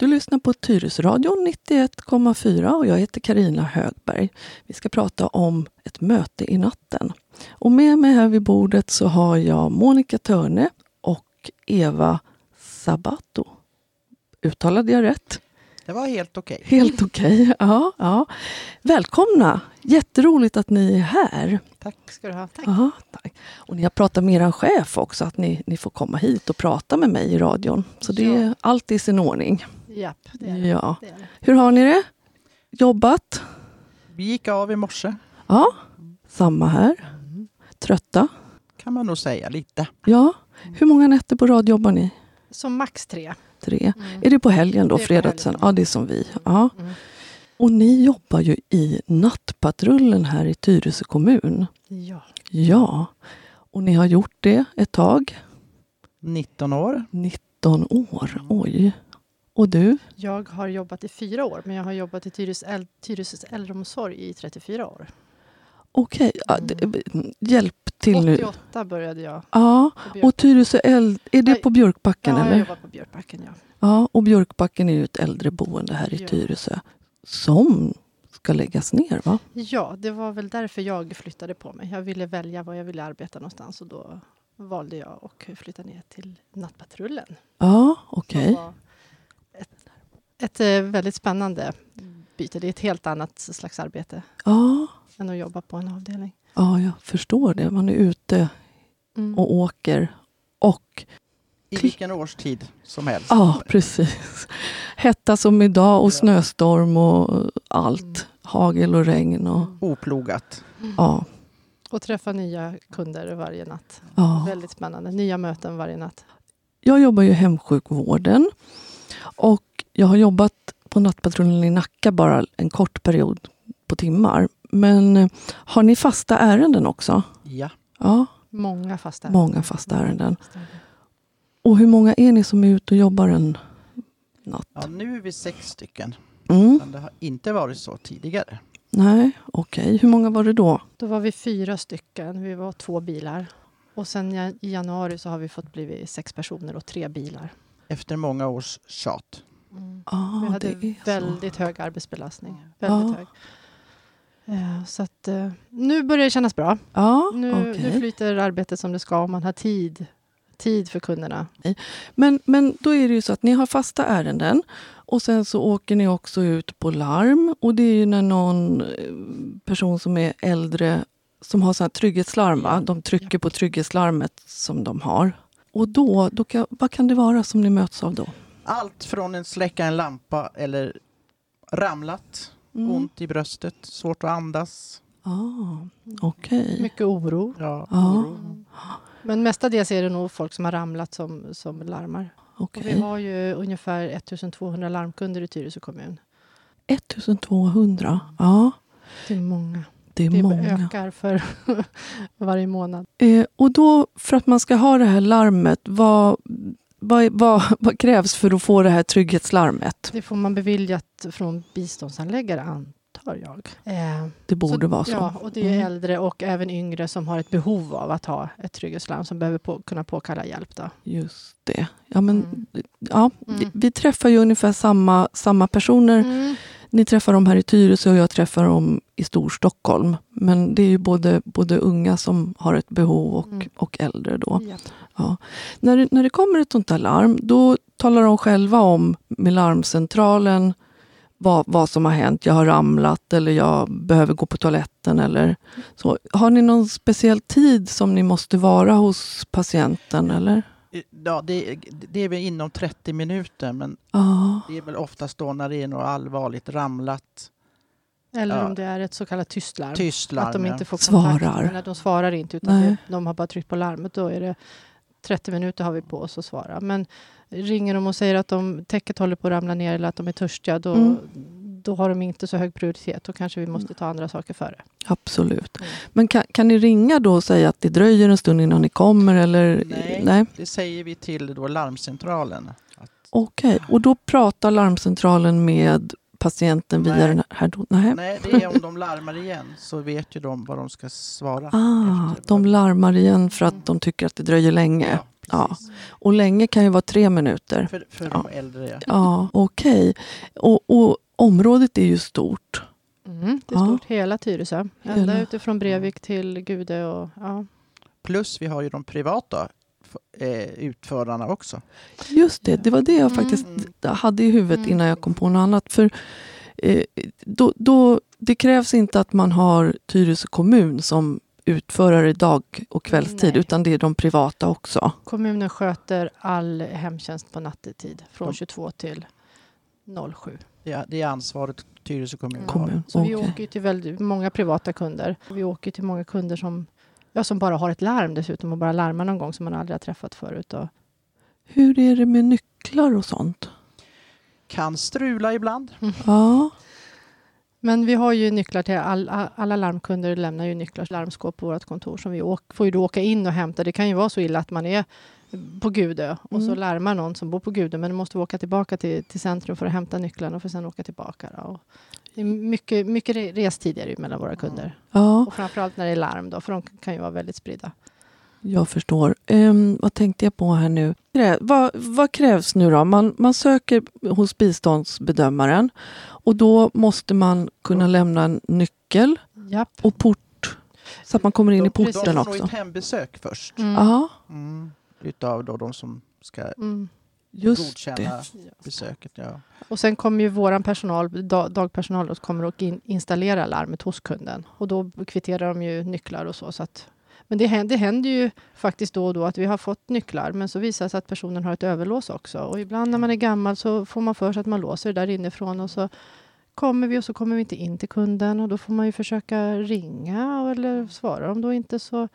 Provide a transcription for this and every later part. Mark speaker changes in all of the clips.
Speaker 1: Du lyssnar på Tyresradion 91,4 och jag heter Karina Högberg. Vi ska prata om ett möte i natten. Och med mig här vid bordet så har jag Monica Törne och Eva Sabato. Uttalade jag rätt?
Speaker 2: Det var helt okej.
Speaker 1: Helt okej, okay. ja, ja. Välkomna! Jätteroligt att ni är här.
Speaker 2: Tack ska du ha.
Speaker 1: Tack. Aha, tack. Och ni har pratat med er chef också, att ni, ni får komma hit och prata med mig i radion. Så det är allt i sin ordning.
Speaker 2: Japp,
Speaker 1: det är det. Ja. det är det. Hur har ni det? Jobbat?
Speaker 2: Vi gick av i morse.
Speaker 1: Ja, samma här. Trötta?
Speaker 2: Kan man nog säga, lite.
Speaker 1: Ja. Hur många nätter på rad jobbar ni?
Speaker 3: Som max tre.
Speaker 1: Tre. Mm. Är det på helgen då? Fredag sen? Ja, det är som vi. Ja. Mm. Och ni jobbar ju i Nattpatrullen här i Tyresö kommun.
Speaker 3: Ja.
Speaker 1: Ja. Och ni har gjort det ett tag?
Speaker 2: 19 år.
Speaker 1: 19 år, mm. oj. Och du?
Speaker 3: Jag har jobbat i fyra år, men jag har jobbat i Tyresös äldreomsorg i 34 år.
Speaker 1: Okej, okay. mm. hjälp till nu.
Speaker 3: 88 började jag.
Speaker 1: Ja, och Tyresö eld, är det på Björkbacken?
Speaker 3: Ja,
Speaker 1: eller?
Speaker 3: jag jobbar på Björkbacken. Ja.
Speaker 1: ja, och Björkbacken är ju ett äldreboende här i ja. Tyresö som ska läggas ner, va?
Speaker 3: Ja, det var väl därför jag flyttade på mig. Jag ville välja var jag ville arbeta någonstans och då valde jag att flytta ner till Nattpatrullen.
Speaker 1: Ja, okej. Okay.
Speaker 3: Ett, eh, väldigt spännande byte. Det är ett helt annat slags arbete
Speaker 1: ja.
Speaker 3: än att jobba på en avdelning.
Speaker 1: Ja, jag förstår det. Man är ute mm. och åker och
Speaker 2: i vilken årstid som helst.
Speaker 1: Ja, precis. Hetta som idag och snöstorm och allt. Mm. Hagel och regn. Och...
Speaker 2: Oplogat.
Speaker 1: Mm. Ja.
Speaker 3: Och träffa nya kunder varje natt.
Speaker 1: Ja.
Speaker 3: Väldigt spännande. Nya möten varje natt.
Speaker 1: Jag jobbar ju i hemsjukvården. Och jag har jobbat på Nattpatrullen i Nacka bara en kort period på timmar. Men eh, har ni fasta ärenden också?
Speaker 2: Ja.
Speaker 1: ja.
Speaker 3: Många fasta ärenden.
Speaker 1: Många fasta ärenden. Och hur många är ni som är ute och jobbar en natt?
Speaker 2: Ja, nu är vi sex stycken.
Speaker 1: Mm.
Speaker 2: Men det har inte varit så tidigare.
Speaker 1: Nej, okej. Okay. Hur många var det då?
Speaker 3: Då var vi fyra stycken. Vi var två bilar. Och sen i januari så har vi fått bli sex personer och tre bilar.
Speaker 2: Efter många års tjat.
Speaker 1: Mm. Ah,
Speaker 3: vi hade väldigt så. hög arbetsbelastning. Väldigt ah. hög. Eh, så att, uh, nu börjar det kännas bra.
Speaker 1: Ah,
Speaker 3: nu,
Speaker 1: okay.
Speaker 3: nu flyter arbetet som det ska och man har tid tid för kunderna.
Speaker 1: Men, men då är det ju så att ni har fasta ärenden och sen så åker ni också ut på larm. Och det är ju när någon eh, person som är äldre som har sån här trygghetslarm, va? de trycker på trygghetslarmet som de har. Och då, då kan, vad kan det vara som ni möts av då?
Speaker 2: Allt från att släcka en lampa eller ramlat, mm. ont i bröstet, svårt att andas.
Speaker 1: Ah, okay.
Speaker 3: Mycket oro.
Speaker 2: Ja, ah. oro.
Speaker 3: Men mestadels är det nog folk som har ramlat som, som larmar.
Speaker 1: Okay.
Speaker 3: vi har ju ungefär 1200 larmkunder i Tyresö kommun.
Speaker 1: 1200? Ja.
Speaker 3: Det är många.
Speaker 1: Det, är
Speaker 3: det
Speaker 1: många.
Speaker 3: ökar för varje månad.
Speaker 1: Eh, och då, för att man ska ha det här larmet, vad, vad, vad, vad, krävs för att få det här trygghetslarmet?
Speaker 3: Det får man beviljat från biståndsanläggare, antar jag.
Speaker 1: Eh, det borde
Speaker 3: så,
Speaker 1: vara så.
Speaker 3: Ja, och det är mm. äldre och även yngre som har ett behov av att ha ett trygghetslarm som behöver på, kunna påkalla hjälp. Då.
Speaker 1: Just det. Ja, men, mm. ja, mm. Vi träffar ju ungefär samma, samma personer.
Speaker 3: Mm.
Speaker 1: Ni träffar dem här i Tyresö och jag träffar dem i Storstockholm. Men det är ju både, både unga som har ett behov och,
Speaker 3: mm.
Speaker 1: och äldre. då.
Speaker 3: Ja.
Speaker 1: Ja. När, det, när det kommer ett sånt här larm, då talar de själva om med larmcentralen vad, vad som har hänt. Jag har ramlat eller jag behöver gå på toaletten. Eller så. Har ni någon speciell tid som ni måste vara hos patienten? Eller?
Speaker 2: Ja, det, det är väl inom 30 minuter, men
Speaker 1: ah.
Speaker 2: det är väl oftast då när det är något allvarligt ramlat.
Speaker 3: Eller ja. om det är ett så kallat tystlarm.
Speaker 2: tystlarm
Speaker 3: att de inte får
Speaker 1: svarar. kontakt.
Speaker 3: Nej, de svarar inte, utan det, de har bara tryckt på larmet. Då är det 30 minuter har vi på oss att svara. Men ringer de och säger att de, täcket håller på att ramla ner eller att de är törstiga, då, mm. då har de inte så hög prioritet. Då kanske vi måste ta andra saker före.
Speaker 1: Absolut. Mm. Men kan, kan ni ringa då och säga att det dröjer en stund innan ni kommer? Eller?
Speaker 2: Nej, Nej? det säger vi till då larmcentralen.
Speaker 1: Okej, okay. och då pratar larmcentralen med patienten via
Speaker 2: Nej.
Speaker 1: den här... do- Nej.
Speaker 2: Nej, det är om de larmar igen så vet ju de vad de ska svara.
Speaker 1: Ah,
Speaker 2: efter.
Speaker 1: de larmar igen för
Speaker 2: Mm.
Speaker 1: att de tycker att det dröjer länge.
Speaker 2: Ja, precis.
Speaker 1: Och länge kan ju vara tre minuter.
Speaker 2: För, för
Speaker 1: Ja.
Speaker 2: de äldre, ja.
Speaker 1: Ja, okej. Och, och området är ju stort.
Speaker 3: Mm, det är
Speaker 1: Ja.
Speaker 3: stort, hela Tyresö. Ända
Speaker 1: Hela.
Speaker 3: utifrån Brevik till Gude och ja.
Speaker 2: Plus vi har ju de privata utförarna också.
Speaker 1: Just det, det var det jag
Speaker 3: Mm.
Speaker 1: faktiskt
Speaker 2: Mm.
Speaker 1: hade i huvudet innan jag kom på något annat. För eh, då, då, Det krävs inte att man har Tyresö kommun som utförare dag och kvällstid,
Speaker 3: Nej.
Speaker 1: utan det är de privata också.
Speaker 3: Kommunen sköter all hemtjänst på nattetid från
Speaker 2: De-
Speaker 3: 22 till 07.
Speaker 2: Det är, det är ansvaret Tyresö kommun
Speaker 3: Mm.
Speaker 2: har.
Speaker 1: Kommun.
Speaker 3: Så vi
Speaker 1: Okej.
Speaker 3: åker till väldigt många privata kunder. Vi åker till många kunder som, ja, som bara har ett larm dessutom och bara larmar någon gång som man aldrig har träffat förut. Och,
Speaker 1: Hur är det med nycklar och sånt?
Speaker 2: Kan strula ibland.
Speaker 1: Ja,
Speaker 3: men vi har ju nycklar till all, alla larmkunder lämnar ju nycklar till larmskåp på vårt kontor som vi åk, får ju då åka in och hämta. Det kan ju vara så illa att man är på Gudö och så
Speaker 1: Mm.
Speaker 3: larmar någon som bor på Gudö men du måste åka tillbaka till, till centrum för att hämta nycklarna och för sen åka tillbaka. Då. Det är mycket, mycket re- restid är det mellan våra kunder.
Speaker 1: ja,
Speaker 3: Och framförallt när det är larm då, för de kan ju vara väldigt spridda.
Speaker 1: jag förstår. Ehm, vad tänkte jag på här nu? Vad, vad krävs nu då? Man, man söker hos biståndsbedömaren och då måste man kunna lämna en nyckel
Speaker 3: Japp.
Speaker 1: och port så att man kommer in i
Speaker 2: De, de
Speaker 1: porten
Speaker 2: får nog
Speaker 1: också.
Speaker 2: ett hembesök först.
Speaker 3: Mm.
Speaker 1: Ja,
Speaker 2: Mm. Utav då de som ska
Speaker 3: Mm.
Speaker 1: Just
Speaker 2: godkänna
Speaker 1: det.
Speaker 2: besöket. Ja.
Speaker 3: Och sen kommer ju våran personal, da- dagpersonal, kommer och in, installera larmet hos kunden. Och då kvitterar de ju nycklar och så. så att, men det händer, det händer ju faktiskt då och då att vi har fått nycklar, men så visar det sig att personen har ett överlås också. Och ibland när man är gammal så får man för sig att man låser där inifrån och så kommer vi och så kommer vi inte in till kunden och då får man ju försöka ringa eller svarar de då inte så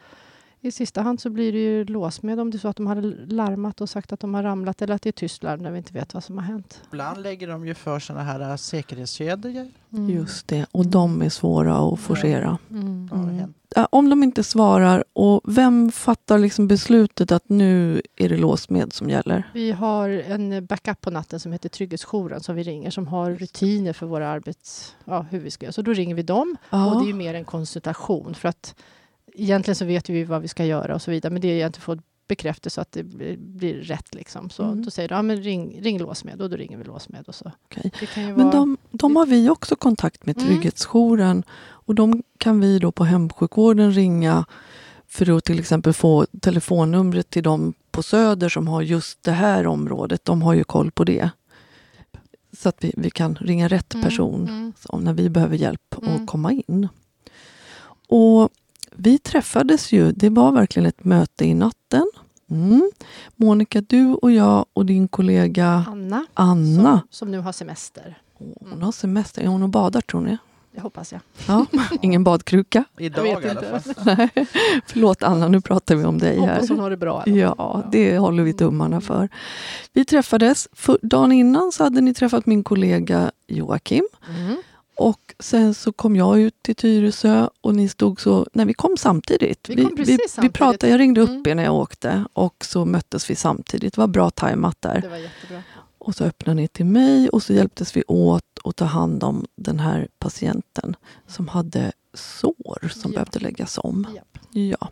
Speaker 3: i sista hand så blir det ju låsmed om det är så att de har larmat och sagt att de har ramlat eller att det är tyst larm när vi inte vet vad som har hänt.
Speaker 2: Ibland lägger de ju för sådana här äh, säkerhetskedjor.
Speaker 3: Mm.
Speaker 1: Just det. Och de är svåra att forcera.
Speaker 3: Mm.
Speaker 1: Mm. Om de inte svarar, och vem fattar liksom beslutet att nu är det låsmed som gäller?
Speaker 3: Vi har en backup på natten som heter Trygghetsjouren som vi ringer som har rutiner för våra arbets... Ja, hur vi ska göra. Så då ringer vi dem
Speaker 1: Ja.
Speaker 3: och det är ju mer en konsultation för att egentligen så vet vi vad vi ska göra och så vidare men det är för att bekräftelse att det blir, blir rätt liksom. Så
Speaker 1: Mm.
Speaker 3: då säger de, ja men ring, ring låsmed och då ringer vi låsmed och så. Ju
Speaker 1: Men
Speaker 3: vara...
Speaker 1: de, de har vi också kontakt med,
Speaker 3: Mm.
Speaker 1: Trygghetsjouren. Och de kan vi då på hemsjukvården ringa för att till exempel få telefonnumret till dem på Söder som har just det här området. De har ju koll på det. Så att vi, vi kan ringa rätt
Speaker 3: Mm,
Speaker 1: person
Speaker 3: mm.
Speaker 1: när vi behöver hjälp
Speaker 3: Mm.
Speaker 1: att komma in. Och vi träffades ju, det var verkligen ett möte i natten. Mm. Monica, du och jag och din kollega
Speaker 3: Anna,
Speaker 1: Anna.
Speaker 3: Som, som nu har semester.
Speaker 1: Åh, Hon har semester. Är hon och badar tror ni?
Speaker 3: Det hoppas jag.
Speaker 1: Ja, ingen badkruka.
Speaker 2: Idag
Speaker 3: vet
Speaker 2: i alla fall.
Speaker 1: Nej. Förlåt Anna, nu pratar vi om dig här.
Speaker 3: Hoppas hon har det bra.
Speaker 1: Ja, det håller vi tummarna för. Vi träffades, för dagen innan så hade ni träffat min kollega Joakim.
Speaker 3: Mm.
Speaker 1: Och sen så kom jag ut till Tyresö och ni stod så... Nej, vi kom samtidigt.
Speaker 3: Vi kom precis
Speaker 1: vi,
Speaker 3: samtidigt.
Speaker 1: pratade, jag ringde upp
Speaker 3: Mm.
Speaker 1: er när jag åkte och så möttes vi samtidigt. Det var bra tajmat där.
Speaker 3: Det var jättebra.
Speaker 1: Och så öppnade ni till mig och så hjälptes vi åt att ta hand om den här patienten som hade sår som
Speaker 3: Ja.
Speaker 1: behövde läggas om.
Speaker 3: Japp.
Speaker 1: Ja.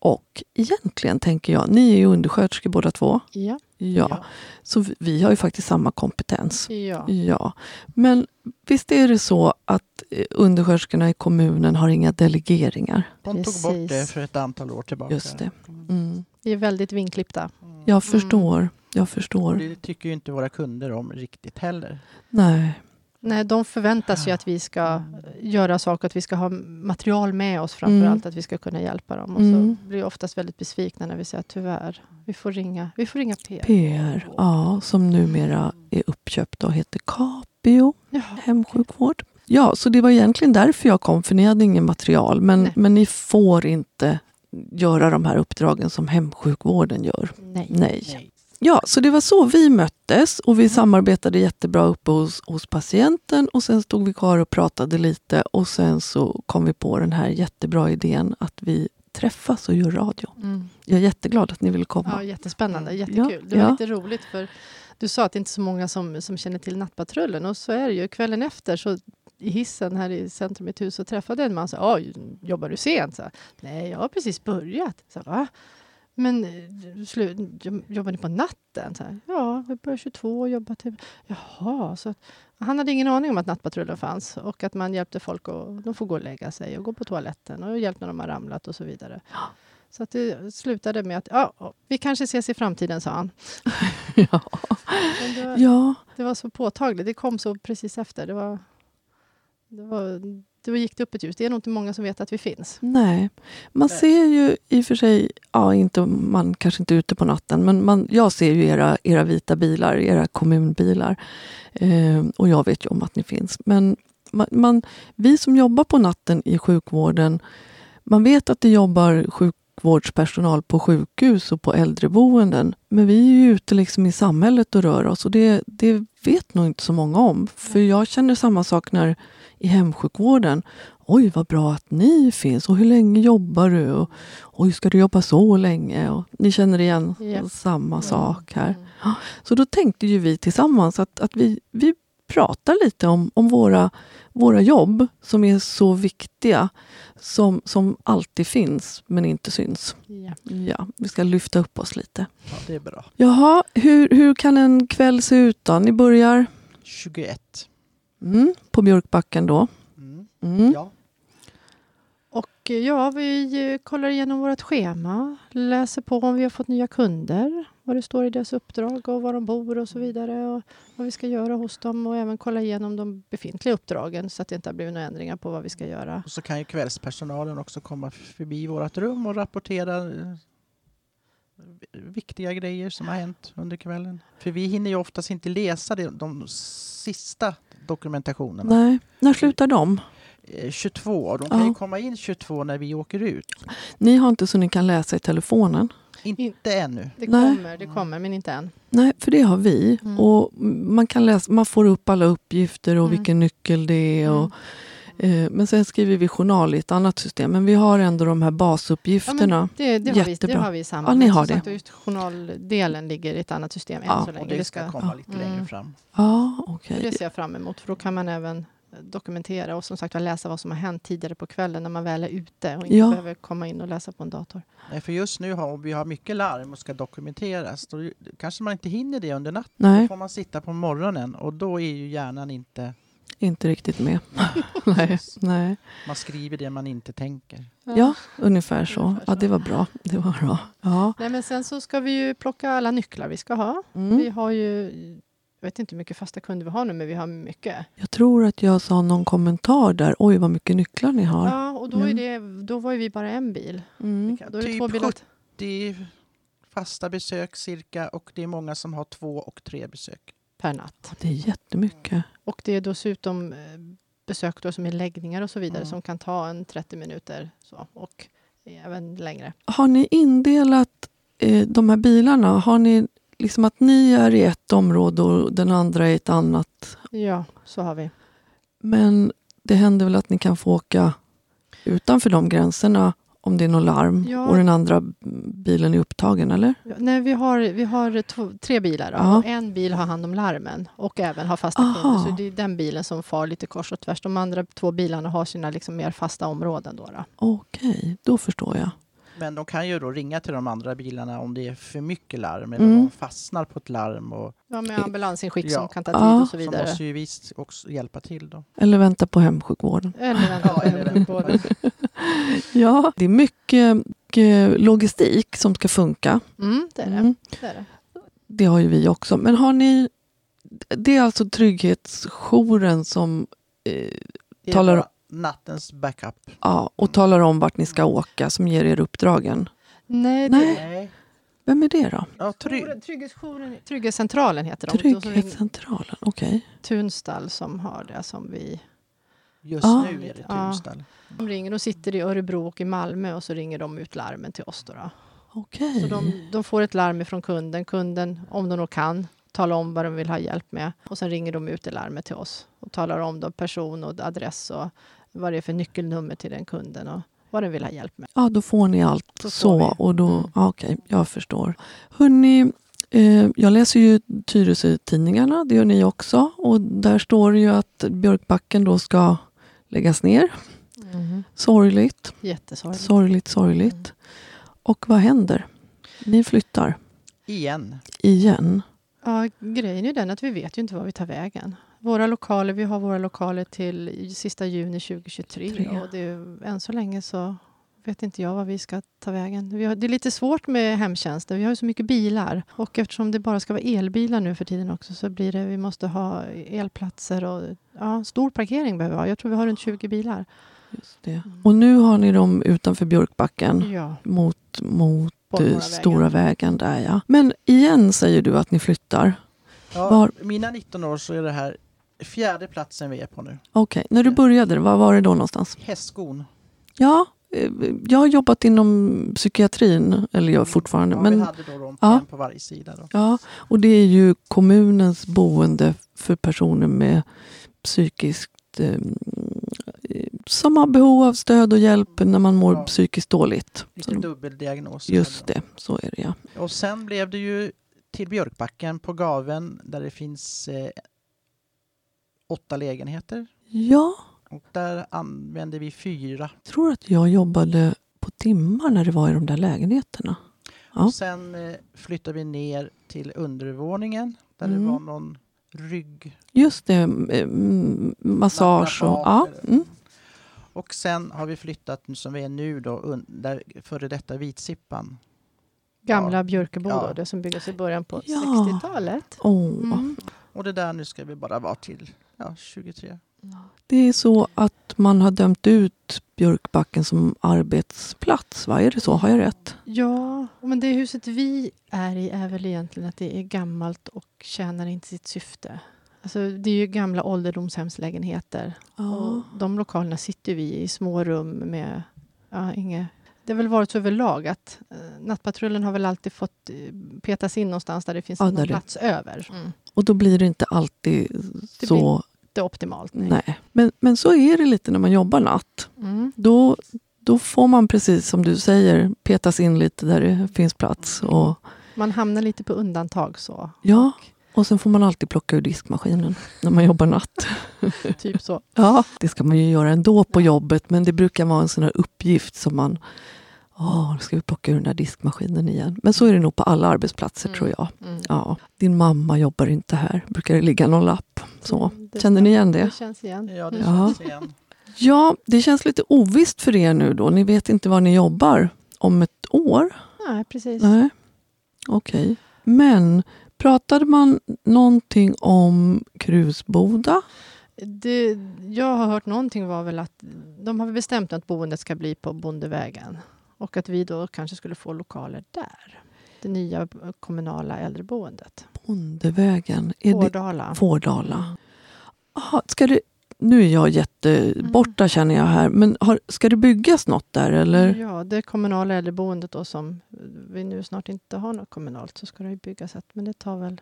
Speaker 1: Och egentligen tänker jag, ni är ju undersköterskor båda två.
Speaker 3: Ja.
Speaker 1: Ja.
Speaker 2: Ja.
Speaker 1: Så vi, vi har ju faktiskt samma kompetens.
Speaker 3: Ja.
Speaker 1: Ja. Men visst är det så att eh, undersköterskorna i kommunen har inga delegeringar?
Speaker 2: De tog bort det för ett antal år tillbaka.
Speaker 1: Just det. Mm.
Speaker 3: Vi är väldigt vinklippta.
Speaker 2: Mm.
Speaker 1: Jag förstår. Jag förstår.
Speaker 2: det tycker ju inte våra kunder om riktigt heller.
Speaker 1: Nej.
Speaker 3: Nej, de förväntar sig att vi ska göra saker, att vi ska ha material med oss framför
Speaker 1: Mm.
Speaker 3: allt, att vi ska kunna hjälpa dem. Och
Speaker 1: Mm.
Speaker 3: så blir vi oftast väldigt besvikna när vi säger att tyvärr, vi får ringa, vi får ringa PR.
Speaker 1: PR, ja, som numera är uppköpt och heter Capio
Speaker 3: Ja,
Speaker 1: hemsjukvård. Ja, så det var egentligen därför jag kom, för ni hade ingen material. Men,
Speaker 3: Nej.
Speaker 1: men ni får inte göra de här uppdragen som hemsjukvården gör.
Speaker 3: nej.
Speaker 1: Nej. Ja, så det var så vi möttes och vi
Speaker 3: Mm.
Speaker 1: samarbetade jättebra uppe hos, hos patienten och sen stod vi kvar och pratade lite och sen så kom vi på den här jättebra idén att vi träffas och gör radio.
Speaker 3: Mm.
Speaker 1: Jag är jätteglad att ni vill komma.
Speaker 3: Ja, jättespännande,
Speaker 2: Mm.
Speaker 3: jättekul.
Speaker 1: Ja,
Speaker 3: Det var
Speaker 1: ja.
Speaker 3: lite roligt för du sa att det inte är så många som, som känner till Nattpatrullen och så är det ju. Kvällen efter så i hissen här i centrum i ett hus så träffade en man och sa Oj, jobbar du sent? Så, Nej, jag har precis börjat. Så, Va? Men eh, slu- jobb- jobbar ni på natten? Så här, ja, vi börjar 22 och jobbar till... Jaha, så att, han hade ingen aning om att Nattpatrullen fanns och att man hjälpte folk att de får gå och lägga sig och gå på toaletten och hjälpt när de har ramlat och så vidare. Så att det slutade med att ja, vi kanske ses i framtiden, sa han.
Speaker 1: Ja.
Speaker 3: Det, var,
Speaker 1: ja,
Speaker 3: det var så påtagligt. Det kom så precis efter. Det var, det var, var, gick det upp ett ljus. Det är nog inte många som vet att vi finns.
Speaker 1: nej. Man
Speaker 2: Nej.
Speaker 1: ser ju i och för sig, ja, inte, man kanske inte är ute på natten, men man, jag ser ju era, era vita bilar, era kommunbilar. Eh, och jag vet ju om att ni finns. Men man, man, vi som jobbar på natten i sjukvården, man vet att det jobbar sjukvårdspersonal på sjukhus och på äldreboenden. Men vi är ju ute liksom i samhället och rör oss och det, det vet nog inte så många om. För jag känner samma sak när i hemsjukvården. Oj, vad bra att ni finns och hur länge jobbar du? Och, Oj, ska du jobba så länge? Och ni känner igen
Speaker 3: Ja.
Speaker 1: samma sak här.
Speaker 3: Mm.
Speaker 1: Så då tänkte ju vi tillsammans att, att vi, vi pratar lite om, om våra, våra jobb som är så viktiga, som, som alltid finns men inte syns.
Speaker 3: Ja.
Speaker 1: Ja, vi ska lyfta upp oss lite.
Speaker 2: Ja, det är bra.
Speaker 1: Jaha, hur, hur kan en kväll se ut då? Ni börjar
Speaker 2: 21.
Speaker 1: mm, på Björkbacken då.
Speaker 2: Mm.
Speaker 1: Mm.
Speaker 2: Ja.
Speaker 3: Och eh, ja, vi kollar igenom vårt schema, läser på om vi har fått nya kunder, vad det står i deras uppdrag och var de bor och så vidare och vad vi ska göra hos dem och även kolla igenom de befintliga uppdragen så att det inte har blivit några ändringar på vad vi ska göra.
Speaker 2: Och så kan ju kvällspersonalen också komma förbi vårt rum och rapportera eh, viktiga grejer som har hänt under kvällen. För vi hinner ju oftast inte läsa de, de sista dokumentationerna.
Speaker 1: Nej, när slutar de?
Speaker 2: Eh, 22, och de kan ju
Speaker 1: Ja.
Speaker 2: komma in 22 när vi åker ut.
Speaker 1: Ni har inte så ni kan läsa i telefonen?
Speaker 2: Inte ännu.
Speaker 3: Det
Speaker 1: Nej.
Speaker 3: kommer, det kommer, men inte än.
Speaker 1: Nej, för det har vi.
Speaker 3: Mm.
Speaker 1: Och man, kan läsa, man får upp alla uppgifter och
Speaker 3: Mm.
Speaker 1: vilken nyckel det är. Och, eh, men sen skriver vi journal i ett annat system. Men vi har ändå de här basuppgifterna.
Speaker 3: Det, det, har vi, det har vi i samma.
Speaker 1: Ja, ni har det.
Speaker 3: just journaldelen ligger i ett annat system än
Speaker 1: Ja,
Speaker 3: så länge.
Speaker 2: Och det ska komma lite
Speaker 3: Mm.
Speaker 2: längre fram.
Speaker 1: Ja, okej.
Speaker 3: Det ser jag fram emot, för då kan man även eh, dokumentera och som sagt var läsa vad som har hänt tidigare på kvällen när man väl är ute och inte
Speaker 1: Ja.
Speaker 3: behöver komma in och läsa på en dator.
Speaker 2: Nej, för just nu har vi har mycket larm och ska dokumenteras. Då kanske man inte hinner det under natten.
Speaker 1: Nej.
Speaker 2: Då får man sitta på morgonen och då är ju hjärnan inte...
Speaker 1: Inte riktigt med. nej, nej.
Speaker 2: Man skriver det man inte tänker.
Speaker 1: Ja, ungefär så.
Speaker 3: Ungefär
Speaker 1: Ja,
Speaker 3: så.
Speaker 1: det var bra. Det var bra. Ja.
Speaker 3: Nej, men sen så ska vi ju plocka alla nycklar vi ska ha. Vi
Speaker 1: Mm.
Speaker 3: har ju, jag vet inte hur mycket fasta kunder vi har nu, men vi har mycket.
Speaker 1: Jag tror att jag sa någon kommentar där. Oj, vad mycket nycklar ni har.
Speaker 3: Ja, och då, är det, då var ju vi bara en bil.
Speaker 1: Mm.
Speaker 3: Då är det
Speaker 2: typ
Speaker 3: två bilar.
Speaker 2: 70 fasta besök cirka och det är många som har två och tre besök.
Speaker 3: per natt.
Speaker 1: Det är jättemycket.
Speaker 3: Och det är dessutom eh, besök då som är läggningar och så vidare
Speaker 2: Mm.
Speaker 3: som kan ta en 30 minuter så, och även längre.
Speaker 1: Har ni indelat eh, de här bilarna? Har ni liksom att ni är i ett område och den andra i ett annat?
Speaker 3: Ja, så har vi.
Speaker 1: Men det händer väl att ni kan få åka utanför de gränserna om det är något larm
Speaker 3: Ja.
Speaker 1: och den andra bilen är upptagen, eller?
Speaker 3: Ja, Nej, vi har, vi har två, tre bilar. Då.
Speaker 1: Ja.
Speaker 3: En bil har hand om larmen och även har fasta
Speaker 1: Aha.
Speaker 3: kunder. Så det är den bilen som far lite kors och tvärs. De andra två bilarna har sina liksom mer fasta områden. Då, då.
Speaker 1: Okej, då förstår jag.
Speaker 2: Men de kan ju då ringa till de andra bilarna om det är för mycket larm eller
Speaker 1: Mm.
Speaker 2: om de fastnar på ett larm. Och,
Speaker 3: Ja, med ambulansinskick
Speaker 2: Ja.
Speaker 3: som kan ta tid
Speaker 1: Ja.
Speaker 3: och så vidare.
Speaker 2: måste ju vi också hjälpa till då.
Speaker 1: Eller vänta på hemsjukvården.
Speaker 3: Eller vänta på båda.
Speaker 1: Ja, det är mycket, mycket logistik som ska funka.
Speaker 3: Mm, det är det.
Speaker 1: Mm.
Speaker 3: det, är det.
Speaker 1: Det har ju vi också. Men har ni... Det är alltså trygghetsjouren som eh, Talar-
Speaker 2: bara nattens backup.
Speaker 1: ja, och talar om vart ni ska åka, som ger er uppdragen.
Speaker 3: Nej,
Speaker 1: Nej.
Speaker 3: det
Speaker 2: Nej.
Speaker 1: Vem är det då?
Speaker 2: Ja.
Speaker 3: Jouren- Trygghetsjouren, Trygghetscentralen heter de.
Speaker 1: Trygghetscentralen, okej.
Speaker 3: Tunstall som har det som vi...
Speaker 2: Just
Speaker 1: Ah.
Speaker 2: nu är det
Speaker 3: Ja.
Speaker 2: Tunstall.
Speaker 3: De ringer, de sitter i Örebro och i Malmö och så ringer de ut larmen till oss. Då, då.
Speaker 1: Okej.
Speaker 3: Så de, de får ett larm från kunden. Kunden, om de nog kan, talar om vad de vill ha hjälp med. Och sen ringer de ut det larmet till oss och talar om då person och adress och vad det är för nyckelnummer till den kunden. Och vad den vill ha hjälp med.
Speaker 1: Ja, då får ni allt
Speaker 3: Så
Speaker 1: så. och då,
Speaker 3: Mm.
Speaker 1: ja, Okej, jag förstår. Hörrni, eh, jag läser ju Tyresö-tidningarna, det gör ni också. Och där står det ju att Björkbacken då ska läggas ner. Sorgligt,
Speaker 3: Jättesorgligt.
Speaker 1: sorgligt, sorgligt. Och vad händer? Ni flyttar
Speaker 2: Igen.
Speaker 1: igen.
Speaker 3: Ja, grejen är den att vi vet ju inte var vi tar vägen. Våra lokaler, vi har våra lokaler till sista juni 2023
Speaker 1: Tre.
Speaker 3: och det, är- än så länge så vet inte jag var vi ska ta vägen. Vi har, det är lite svårt med hemtjänsten. Vi har ju så mycket bilar och eftersom det bara ska vara elbilar nu för tiden också så blir det, vi måste ha elplatser och ja, stor parkering behöver vi ha. Jag tror vi har runt 20 bilar.
Speaker 1: Just det. Och nu har ni dem utanför Björkbacken
Speaker 3: Ja,
Speaker 1: mot, mot eh,
Speaker 3: Bollmoravägen.
Speaker 1: Stora vägen där ja. Men igen säger du att ni flyttar.
Speaker 2: Ja,
Speaker 1: Var-
Speaker 2: Mina 19 år så är det här fjärde platsen vi är på nu.
Speaker 1: Okej, när du började, var var det då någonstans?
Speaker 2: Hästskon.
Speaker 1: Ja, eh, jag har jobbat inom psykiatrin, eller gör fortfarande.
Speaker 2: Ja, vi
Speaker 1: men,
Speaker 2: hade då de
Speaker 1: Ja.
Speaker 2: på varje sida. Då.
Speaker 1: ja, och det är ju kommunens boende för personer med psykiskt eh, som har behov av stöd och hjälp när man mår
Speaker 2: Ja.
Speaker 1: psykiskt dåligt.
Speaker 2: Lite
Speaker 1: Så,
Speaker 2: dubbeldiagnos.
Speaker 1: just det, så är det ja.
Speaker 2: Och sen blev det ju till Björkbacken på Gaven där det finns eh, åtta lägenheter.
Speaker 1: Ja,
Speaker 2: Och där använde vi fyra.
Speaker 1: jag tror att jag jobbade på timmar när det var i de där lägenheterna. Ja.
Speaker 2: Och sen eh, flyttade vi ner till undervåningen där
Speaker 1: Mm.
Speaker 2: det var någon rygg...
Speaker 1: Just det, eh, mm, massage och... Ja, mm.
Speaker 2: Och sen har vi flyttat, som vi är nu då, där före detta Vitsippan.
Speaker 3: gamla. Björkebo
Speaker 2: Ja.
Speaker 3: då, det som byggdes i början på
Speaker 1: Ja.
Speaker 3: 60-talet.
Speaker 1: Åh,
Speaker 3: Mm.
Speaker 2: Och det där nu ska vi bara vara till ja, 23.
Speaker 1: Det är så att man har dömt ut Björkbacken som arbetsplats, va? Är det så? Har jag rätt?
Speaker 3: Ja, men det huset vi är i är väl egentligen att det är gammalt och tjänar inte sitt syfte. Alltså, det är ju gamla ålderdomshemslägenheter. Och de lokalerna sitter vi i, små rum med ja, inget... Det har väl varit så överlag att eh, nattpatrullen har väl alltid fått eh, petas in någonstans där det finns
Speaker 1: Ja,
Speaker 3: någon
Speaker 1: där det-
Speaker 3: plats över. Mm.
Speaker 1: Och då blir det inte alltid
Speaker 3: Det
Speaker 1: så...
Speaker 3: Det är optimalt. Nej.
Speaker 1: Nej. Men, men så är det lite när man jobbar natt.
Speaker 3: Mm.
Speaker 1: Då, då får man precis som du säger petas in lite där det finns plats. Och,
Speaker 3: Man hamnar lite på undantag så.
Speaker 1: ja, och sen får man alltid plocka ur diskmaskinen när man jobbar natt.
Speaker 3: Typ så.
Speaker 1: Ja, det ska man ju göra ändå på jobbet, men det brukar vara en sån här uppgift som man... Åh, nu ska vi plocka ur den där diskmaskinen igen. Men så är det nog på alla arbetsplatser,
Speaker 3: Mm.
Speaker 1: tror jag.
Speaker 3: Mm.
Speaker 1: Ja, din mamma jobbar inte här, brukar det ligga någon lapp. Så.
Speaker 3: Mm,
Speaker 1: Känner ni igen det?
Speaker 3: Det känns igen.
Speaker 2: Ja, det
Speaker 3: Mm.
Speaker 1: Ja.
Speaker 2: känns igen.
Speaker 1: Ja, det känns lite ovisst för er nu då. Ni vet inte var ni jobbar om ett år?
Speaker 3: Nej, precis.
Speaker 1: Nej, okej. Men pratade man någonting om Krusboda?
Speaker 3: Det jag har hört någonting var väl att de har väl bestämt att boendet ska bli på Bondevägen och att vi då kanske skulle få lokaler där. Det nya kommunala äldreboendet.
Speaker 1: Bondevägen? Är det
Speaker 3: Årdala.
Speaker 1: Fårdala? Aha, ska det, nu är jag jätteborta känner jag här, men har, ska det byggas något där eller?
Speaker 3: Ja, det kommunala äldreboendet då som vi nu snart inte har något kommunalt så ska det byggas ett, men det tar väl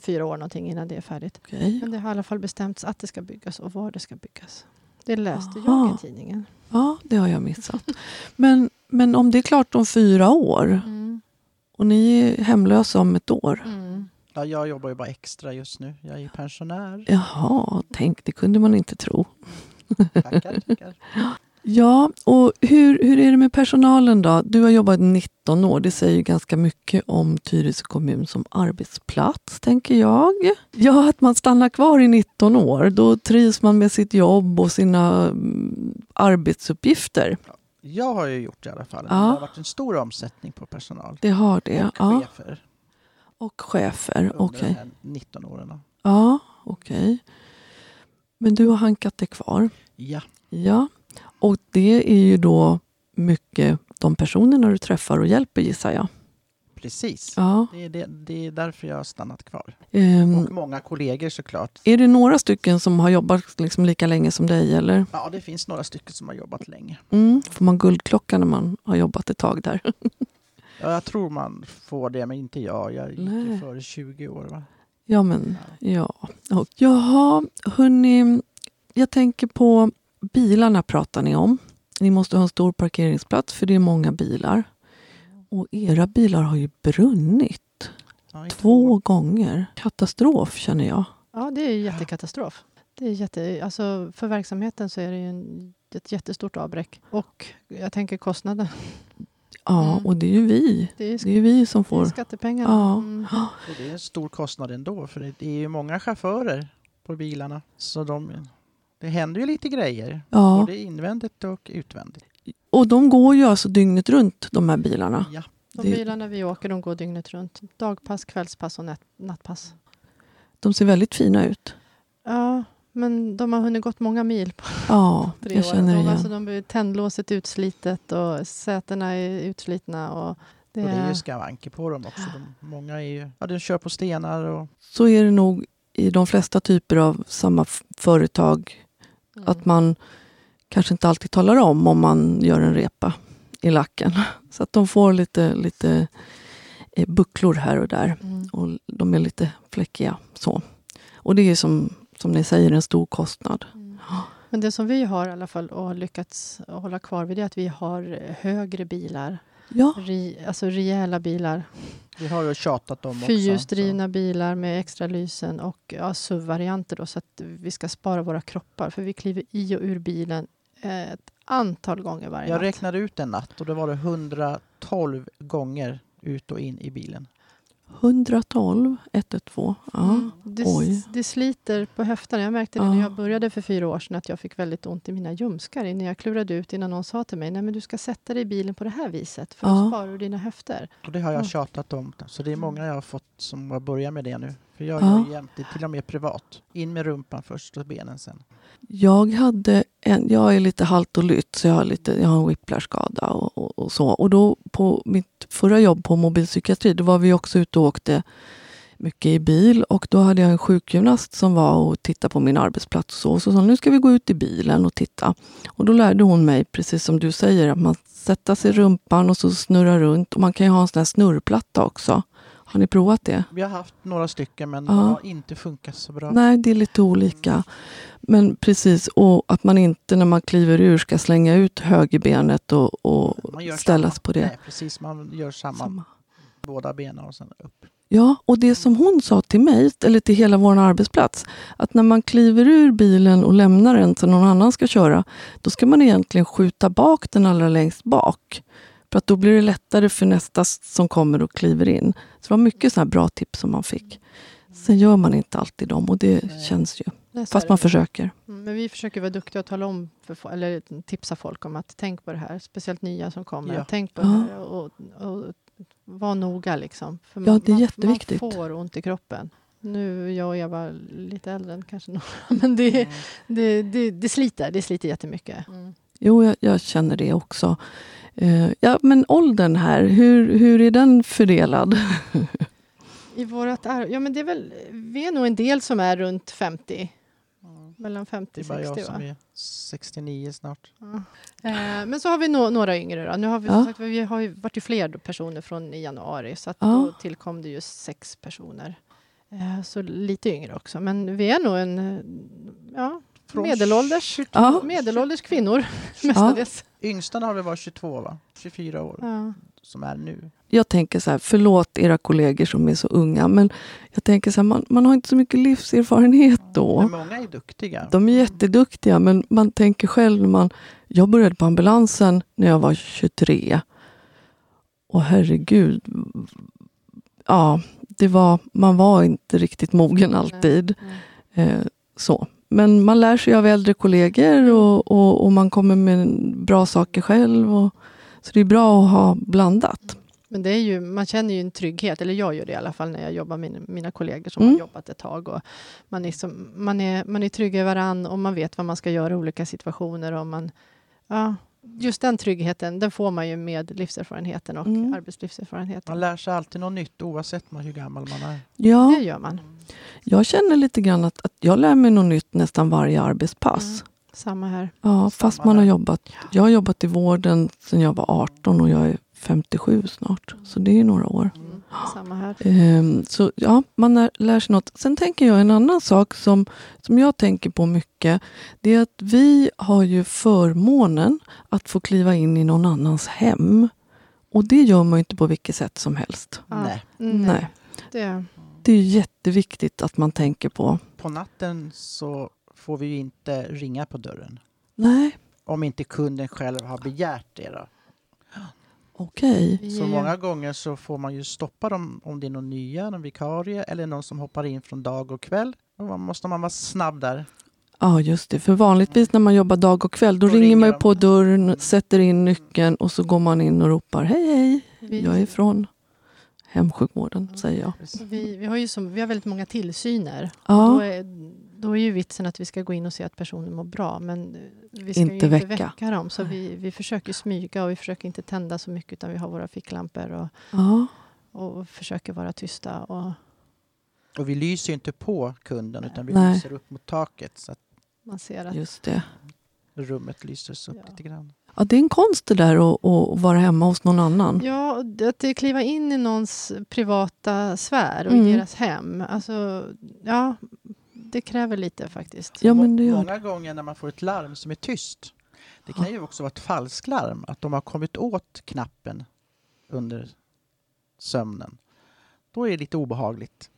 Speaker 3: fyra år någonting innan det är färdigt.
Speaker 1: Okej.
Speaker 3: Men det har i alla fall bestämts att det ska byggas och var det ska byggas. Det läste
Speaker 1: Aha.
Speaker 3: jag i tidningen.
Speaker 1: Ja, det har jag missat. Men, men om det är klart om fyra år
Speaker 3: Mm.
Speaker 1: och ni är hemlösa om ett år?
Speaker 3: Mm.
Speaker 2: Ja, jag jobbar ju bara extra just nu. Jag är ju pensionär.
Speaker 1: Jaha, tänk, det kunde man inte tro.
Speaker 2: Tackar, tackar.
Speaker 1: Ja, och hur, hur är det med personalen då? Du har jobbat 19 år. Det säger ju ganska mycket om Tyresö kommun som arbetsplats, tänker jag. Ja, att man stannar kvar i 19 år. Då trivs man med sitt jobb och sina mm, arbetsuppgifter.
Speaker 2: Jag har ju gjort det i alla fall.
Speaker 1: Ja.
Speaker 2: Det har varit en stor omsättning på personal.
Speaker 1: Det har det.
Speaker 2: och
Speaker 1: ja.
Speaker 2: chefer
Speaker 1: Och chefer. Okej.
Speaker 2: här 19 åren.
Speaker 1: Ja, okej. Men du har hankat dig kvar.
Speaker 2: Ja,
Speaker 1: Ja, och det är ju då mycket de personerna du träffar och hjälper gissar jag.
Speaker 2: Precis.
Speaker 1: Ja.
Speaker 2: Det, är det, det är därför jag har stannat kvar.
Speaker 1: Ehm,
Speaker 2: Och många kollegor såklart.
Speaker 1: är det några stycken som har jobbat liksom lika länge som dig? Eller?
Speaker 2: Ja, det finns några stycken som har jobbat länge.
Speaker 1: Mm, får man guldklocka när man har jobbat ett tag där?
Speaker 2: Ja, jag tror man får det, men inte jag. Jag gick
Speaker 1: Nej.
Speaker 2: före 20 år. Va?
Speaker 1: Ja, men ja. Och, jaha, hörni. Jag tänker på bilarna pratar ni om. Ni måste ha en stor parkeringsplats för det är många bilar. Och era bilar har ju brunnit
Speaker 2: Ja,
Speaker 1: två gånger. Katastrof känner jag.
Speaker 3: Ja, det är ju jättekatastrof. Det är jätte, alltså för verksamheten så är det ju en, ett jättestort avbräck. Och jag tänker kostnaden.
Speaker 1: Ja,
Speaker 3: Mm.
Speaker 1: och det är ju vi.
Speaker 3: Det är,
Speaker 1: Det är ju vi som
Speaker 3: det är
Speaker 1: får...
Speaker 3: skattepengarna.
Speaker 1: Ja.
Speaker 3: Mm.
Speaker 2: Det är en stor kostnad ändå, för det det är ju många chaufförer på bilarna. Så de, det händer ju lite grejer,
Speaker 1: Ja,
Speaker 2: både invändigt och utvändigt.
Speaker 1: Och de går ju alltså dygnet runt de här bilarna.
Speaker 2: Ja.
Speaker 3: De
Speaker 1: Det-
Speaker 3: bilarna vi åker de går dygnet runt. Dagpass, kvällspass och nattpass.
Speaker 1: De ser väldigt fina ut.
Speaker 3: Ja, men de har hunnit gått många mil på
Speaker 1: Ja,
Speaker 3: tre
Speaker 1: jag
Speaker 3: år.
Speaker 1: känner
Speaker 3: de,
Speaker 1: igen.
Speaker 3: alltså, de blir tändlåset utslitet och sätena är utslitna. Och det,
Speaker 2: Och det är ju skavanker på dem också. De, många är ju, ja, de kör på stenar och
Speaker 1: Så är det nog i de flesta typer av samma företag.
Speaker 3: Mm.
Speaker 1: Att man kanske inte alltid talar om om man gör en repa i lacken. Så att de får lite, lite eh, bucklor här och där.
Speaker 3: Mm.
Speaker 1: Och de är lite fläckiga. Så. Och det är som, som ni säger en stor kostnad.
Speaker 3: Mm. Men det som vi har i alla fall och har lyckats hålla kvar vid det är att vi har högre bilar.
Speaker 1: Ja,
Speaker 3: Ri, alltså rejäla bilar.
Speaker 2: vi har ju tjatat om också.
Speaker 3: Fyrhjulsdrivna bilar med extra lysen och ja, SUV-varianter då, så att vi ska spara våra kroppar. För vi kliver i och ur bilen eh, ett antal gånger varje
Speaker 2: jag
Speaker 3: natt.
Speaker 2: räknade ut en natt och då var det 112 gånger ut och in i bilen.
Speaker 1: 112, 112. Ja.
Speaker 3: Mm. Det, det sliter på höfterna. Jag märkte det
Speaker 1: Ja.
Speaker 3: när jag började för fyra år sedan att jag fick väldigt ont i mina ljumskar innan jag klurade ut innan någon sa till mig Nej, men du ska sätta dig i bilen på det här viset för
Speaker 1: Ja.
Speaker 3: då sparar du dina höfter.
Speaker 2: Och det har jag
Speaker 3: Mm.
Speaker 2: tjatat om. Så det är många jag har fått som har börjat med det nu. För jag
Speaker 1: Ja.
Speaker 2: gör jämt det, till och med privat. In med rumpan först och benen sen.
Speaker 1: Jag, hade en, jag är lite halt och lytt, så jag har, lite, jag har en whiplashskada och, och, och så. Och då på mitt förra jobb på mobilpsykiatri, då var vi också ute och åkte mycket i bil och då hade jag en sjukgymnast som var och tittade på min arbetsplats och så. Och så sa nu ska vi gå ut i bilen och titta. Och då lärde hon mig, precis som du säger, att man sätter sig i rumpan och så snurrar runt. Och man kan ju ha en sån här snurrplatta också. Har ni provat det?
Speaker 2: Vi har haft några stycken men
Speaker 1: Ja.
Speaker 2: de har inte funkat så bra.
Speaker 1: Nej, det är lite olika. Men precis, och att man inte när man kliver ur ska slänga ut högerbenet och, och ställas
Speaker 2: samma.
Speaker 1: på det.
Speaker 2: Nej, precis. Man gör samma.
Speaker 1: Samma.
Speaker 2: Båda benen och sen upp.
Speaker 1: Ja, och det som hon sa till mig, eller till hela vår arbetsplats, att när man kliver ur bilen och lämnar den så någon annan ska köra, då ska man egentligen skjuta bak den allra längst bak. För att då blir det lättare för nästa som kommer och kliver in. Så det var mycket sådana bra tips som man fick. Sen gör man inte alltid dem och det
Speaker 2: Nej.
Speaker 1: känns ju.
Speaker 3: Är
Speaker 1: Fast
Speaker 3: det.
Speaker 1: man försöker.
Speaker 3: Mm, Men vi försöker vara duktiga och tala om, för, eller tipsa folk om att tänk på det här. Speciellt nya som kommer.
Speaker 2: Ja.
Speaker 3: Tänk på
Speaker 1: Ja.
Speaker 3: det här och, och var noga liksom. För
Speaker 1: Ja, det är
Speaker 3: man,
Speaker 1: jätteviktigt.
Speaker 3: Man får ont i kroppen. Nu är jag och Eva lite äldre än kanske några, men det,
Speaker 2: Mm.
Speaker 3: det, det, det sliter. Det sliter jättemycket. Mm.
Speaker 1: Jo, jag, jag känner det också. Eh, ja, men åldern här, hur, hur är den fördelad?
Speaker 3: I vårat ar- ja, men det är väl, vi är nog en del som är runt 50.
Speaker 2: Mm.
Speaker 3: Mellan 50
Speaker 2: Det är
Speaker 3: och
Speaker 2: bara
Speaker 3: 60
Speaker 2: jag
Speaker 3: va?
Speaker 2: som är 69 snart.
Speaker 3: Ja. Eh, men så har vi nå- några yngre. Då. Nu har vi,
Speaker 1: Ja.
Speaker 3: som sagt, vi har ju varit ju fler personer från i januari så att
Speaker 1: Ja.
Speaker 3: då tillkom det ju sex personer. Eh, så lite yngre också. Men vi är nog en ja, medelålders,
Speaker 2: 22
Speaker 1: Ja.
Speaker 3: medelålders kvinnor mestadels.
Speaker 2: Yngsta har vi varit 22 va? 24 år
Speaker 3: Ja.
Speaker 2: som är nu.
Speaker 1: Jag tänker så här, förlåt era kollegor som är så unga, men jag tänker så här, man, man har inte så mycket livserfarenhet då.
Speaker 2: Men många är duktiga.
Speaker 1: De är jätteduktiga, men man tänker själv man... Jag började på ambulansen när jag var 23. Och herregud. Ja, det var, man var inte riktigt mogen alltid.
Speaker 3: Mm.
Speaker 1: Eh, så. Men man lär sig av äldre kollegor och, och, och man kommer med bra saker själv. Och, så det är bra att ha blandat.
Speaker 3: Men det är ju, man känner ju en trygghet, eller jag gör det i alla fall när jag jobbar med mina kollegor som
Speaker 1: Mm.
Speaker 3: har jobbat ett tag. Och man, är som, man, är, man är trygga i varann och man vet vad man ska göra i olika situationer. Och man, ja, just den tryggheten, den får man ju med livserfarenheten och
Speaker 1: Mm.
Speaker 3: arbetslivserfarenheten.
Speaker 2: Man lär sig alltid något nytt oavsett man hur gammal man är.
Speaker 1: Ja,
Speaker 3: Det gör man.
Speaker 1: jag känner lite grann att, att jag lär mig något nytt nästan varje arbetspass.
Speaker 3: Mm. Samma här.
Speaker 1: Ja, fast
Speaker 2: Samma
Speaker 1: man har
Speaker 2: här.
Speaker 1: jobbat. Jag har jobbat i vården sedan jag var 18 och jag är 57 snart. Så det är några år.
Speaker 3: Mm. Samma här.
Speaker 1: Ehm, Så ja, man lär, lär sig något. Sen tänker jag en annan sak som, som jag tänker på mycket. Det är att vi har ju förmånen att få kliva in i någon annans hem. Och det gör man ju inte på vilket sätt som helst.
Speaker 3: Ja.
Speaker 2: Nej.
Speaker 1: Nej.
Speaker 3: Det,
Speaker 1: Det är jätteviktigt att man tänker på.
Speaker 2: På natten så får vi ju inte ringa på dörren.
Speaker 1: Nej,
Speaker 2: Om inte kunden själv har begärt det. Då.
Speaker 1: Okej.
Speaker 3: vi
Speaker 2: Så många gånger så får man ju stoppa dem om det är någon nya, någon vikarie eller någon som hoppar in från dag och kväll. Då måste man vara snabb där.
Speaker 1: Ja, just det. För vanligtvis när man jobbar dag och kväll, då,
Speaker 2: Då
Speaker 1: ringer
Speaker 2: ringer
Speaker 1: man ju
Speaker 2: de.
Speaker 1: på dörren, sätter in nyckeln och så går man in och ropar hej, hej. Jag är från hemsjukvården, säger jag.
Speaker 3: vi, vi, har ju som, vi har väldigt många tillsyner. Då,
Speaker 1: Ja,
Speaker 3: är, då är ju vitsen att vi ska gå in och se att personen mår bra. Men eh, vi ska
Speaker 1: Inte
Speaker 3: ju inte
Speaker 1: väcka.
Speaker 3: väcka, dem. Så vi, vi försöker smyga och vi försöker inte tända så mycket. Utan vi har våra ficklampor och,
Speaker 1: ja.
Speaker 3: och försöker vara tysta. Och
Speaker 2: Och vi lyser ju inte på kunden utan vi
Speaker 1: Nej.
Speaker 2: lyser upp mot taket så att
Speaker 3: man ser att
Speaker 1: just det.
Speaker 2: rummet lyses upp
Speaker 3: Ja.
Speaker 2: lite grann.
Speaker 1: Ja, det är en konst det där att, att vara hemma hos någon annan.
Speaker 3: Ja, att kliva in i någons privata sfär och
Speaker 1: Mm.
Speaker 3: i deras hem. Alltså, ja, det kräver lite faktiskt.
Speaker 1: Ja, men det gör
Speaker 2: Många gånger när man får ett larm som är tyst. Det kan ju också vara ett falsklarm, att de har kommit åt knappen under sömnen. Då är det lite obehagligt.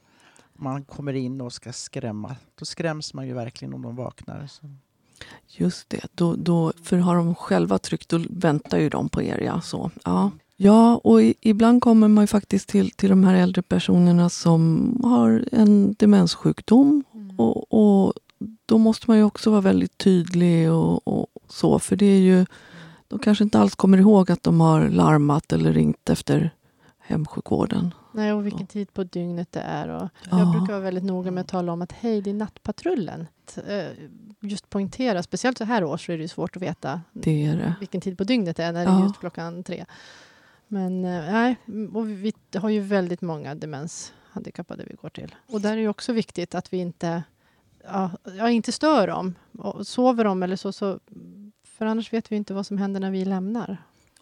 Speaker 2: Man kommer in och ska skrämma. Då skräms man ju verkligen om de vaknar. Så.
Speaker 1: Just det. Då, då, för har de själva tryckt, då väntar ju de på er. Ja, så. Ja. Ja och i, ibland kommer man faktiskt till, till de här äldre personerna som har en demenssjukdom.
Speaker 3: Mm.
Speaker 1: Och, och då måste man ju också vara väldigt tydlig och, och så. För det är ju, de kanske inte alls kommer ihåg att de har larmat eller ringt efter hemsjukvården.
Speaker 3: Nej, och vilken tid på dygnet det är. Och
Speaker 1: Ja.
Speaker 3: Jag brukar vara väldigt noga med att tala om att hej, det är nattpatrullen. Att, eh, Just poängtera, speciellt så här års så är det svårt att veta
Speaker 1: Det är det.
Speaker 3: vilken tid på dygnet det är när det
Speaker 1: Ja.
Speaker 3: är just klockan tre. Men eh, nej, och vi har ju väldigt många demenshandikappade vi går till. Och där är det också viktigt att vi inte, ja, ja, inte stör dem. Och sover de eller så, så, för annars vet vi inte vad som händer när vi lämnar.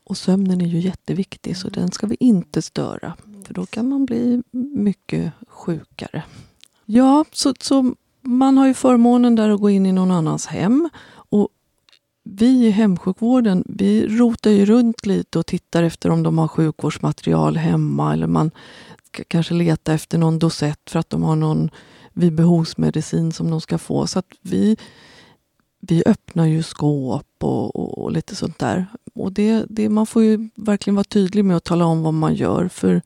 Speaker 1: Och sömnen är ju jätteviktig så den ska vi inte störa. För då kan man bli mycket sjukare. Ja, så, så man har ju förmånen där att gå in i någon annans hem. Vi i hemsjukvården, vi rotar ju runt lite och tittar efter om de har sjukvårdsmaterial hemma. Eller man kanske letar efter någon dosett för att de har någon vid behovsmedicin som de ska få. Så att vi, vi öppnar ju skåp och, och, och lite sånt där. Och det, det, man får ju verkligen vara tydlig med att tala om vad man gör. För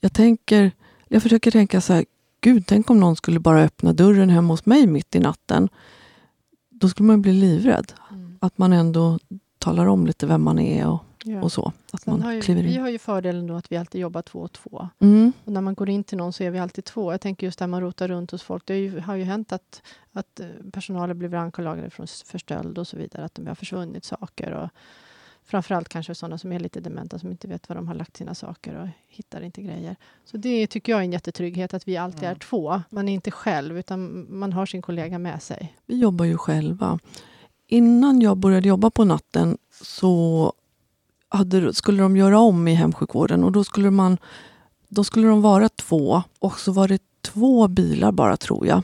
Speaker 1: jag tänker, jag försöker tänka så här, gud, tänk om någon skulle bara öppna dörren hemma hos mig mitt i natten. Då skulle man bli livrädd.
Speaker 3: Mm.
Speaker 1: Att man ändå talar om lite vem man är och,
Speaker 3: Ja.
Speaker 1: och så. Att
Speaker 3: Sen
Speaker 1: man
Speaker 3: har ju,
Speaker 1: kliver
Speaker 3: vi
Speaker 1: in.
Speaker 3: har ju fördelen då att vi alltid jobbar två och två.
Speaker 1: Mm,
Speaker 3: Och när man går in till någon så är vi alltid två. Jag tänker just där man rotar runt hos folk. Det ju, har ju hänt att, att eh, personalen blivit anklagade för stöld och så vidare. Att de har försvunnit saker. Och framförallt kanske sådana som är lite dementa som inte vet var de har lagt sina saker och hittar inte grejer. Så det tycker jag är en jättetrygghet att vi alltid är
Speaker 2: Mm.
Speaker 3: två. Man är inte själv utan man har sin kollega med sig.
Speaker 1: vi jobbar ju själva. Innan jag började jobba på natten så hade, skulle de göra om i hemsjukvården och då skulle, man, då skulle de vara två och så var det två bilar bara tror jag.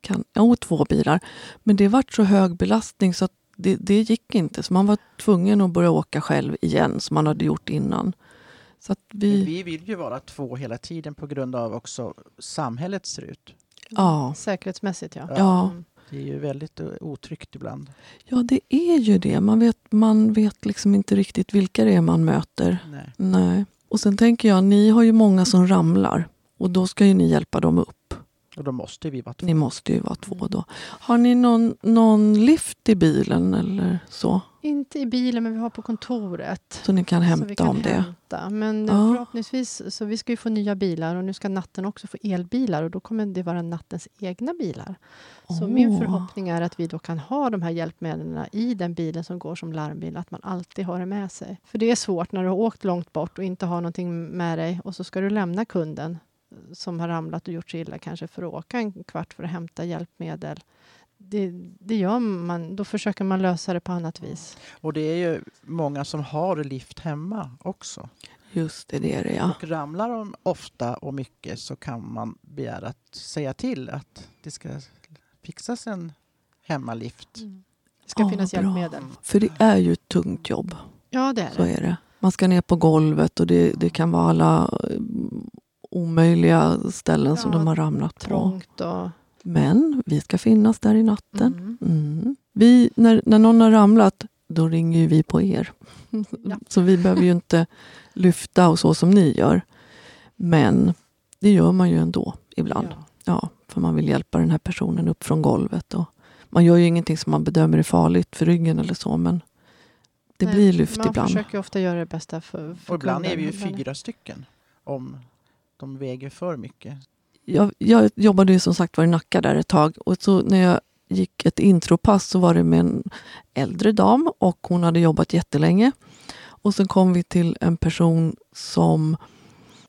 Speaker 1: Kan, jo, två bilar. Men det vart så hög belastning så att det, det gick inte. Så man var tvungen att börja åka själv igen som man hade gjort innan. Så vi,
Speaker 2: vi vill ju vara två hela tiden på grund av också samhället ser ut.
Speaker 1: Ja.
Speaker 3: Säkerhetsmässigt ja.
Speaker 1: Ja.
Speaker 3: Mm.
Speaker 2: Det är ju väldigt otryggt ibland.
Speaker 1: ja, det är ju det. Man vet, man vet liksom inte riktigt vilka det är man möter.
Speaker 2: Nej.
Speaker 1: Nej. Och sen tänker jag, ni har ju många som ramlar. Och då ska ju ni hjälpa dem upp.
Speaker 2: Och då måste vi vara två.
Speaker 1: Ni måste ju vara två då. Har ni någon, någon lift i bilen eller så?
Speaker 3: Inte i bilen men vi har på kontoret.
Speaker 1: Så ni kan
Speaker 3: vi
Speaker 1: hämta
Speaker 3: kan
Speaker 1: om det?
Speaker 3: hämta. Men
Speaker 1: Ja.
Speaker 3: förhoppningsvis, så vi ska ju få nya bilar och nu ska natten också få elbilar och då kommer det vara nattens egna bilar. Så min förhoppning är att vi då kan ha de här hjälpmedlen i den bilen som går som larmbil, att man alltid har det med sig. För det är svårt när du har åkt långt bort och inte har någonting med dig och så ska du lämna kunden som har ramlat och gjort sig illa kanske för att åka en kvart för att hämta hjälpmedel. Det, det gör man, då försöker man lösa det på annat vis.
Speaker 2: Och det är ju många som har lift hemma också.
Speaker 1: Just det, det är det ja.
Speaker 2: Och ramlar de ofta och mycket så kan man begära att säga till att det ska fixas en hemmalift.
Speaker 3: Mm. Det ska
Speaker 1: Ja,
Speaker 3: finnas
Speaker 1: bra.
Speaker 3: hjälpmedel.
Speaker 1: För det är ju ett tungt jobb.
Speaker 3: Ja, det är
Speaker 1: Så
Speaker 3: det.
Speaker 1: är det. Man ska ner på golvet och det, det kan vara alla omöjliga ställen som
Speaker 3: Ja,
Speaker 1: de har ramlat på.
Speaker 3: Och...
Speaker 1: Men vi ska finnas där i natten.
Speaker 3: Mm.
Speaker 1: Mm. Vi, när, när någon har ramlat, då ringer ju vi på er.
Speaker 3: Ja.
Speaker 1: Så vi behöver ju inte lyfta och så som ni gör. Men det gör man ju ändå ibland.
Speaker 3: Ja.
Speaker 1: Ja, för man vill hjälpa den här personen upp från golvet. Och man gör ju ingenting som man bedömer är farligt för ryggen eller så, men det
Speaker 3: Nej,
Speaker 1: blir lyft
Speaker 3: man
Speaker 1: ibland.
Speaker 3: försöker ofta göra det bästa för, för
Speaker 2: Och ibland är
Speaker 3: kunden.
Speaker 2: vi ju fyra stycken om de väger för mycket.
Speaker 1: Jag, jag jobbade ju som sagt var i Nacka där ett tag och så när jag gick ett intropass så var det med en äldre dam och hon hade jobbat jättelänge. Och sen kom vi till en person som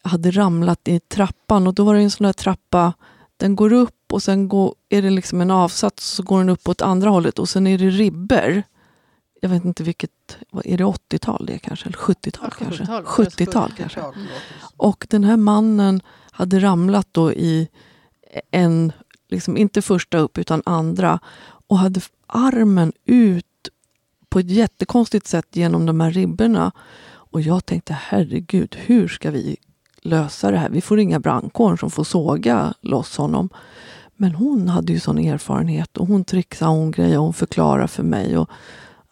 Speaker 1: hade ramlat i trappan och då var det en sån där trappa, den går upp och sen går, är det liksom en avsats så går den upp åt andra hållet och sen är det ribber. Jag vet inte vilket, är det 80-tal det kanske? Eller 70-tal
Speaker 3: Ja,
Speaker 1: kanske?
Speaker 3: 70-tal.
Speaker 1: 70-tal kanske. Och den här mannen hade ramlat då i en, liksom inte första upp utan andra och hade armen ut på ett jättekonstigt sätt genom de här ribborna. Och jag tänkte herregud, hur ska vi lösa det här? Vi får ringa brandkåren som får såga loss honom. Men hon hade ju sån erfarenhet och hon trixade och hon grejade och hon förklarade för mig. Och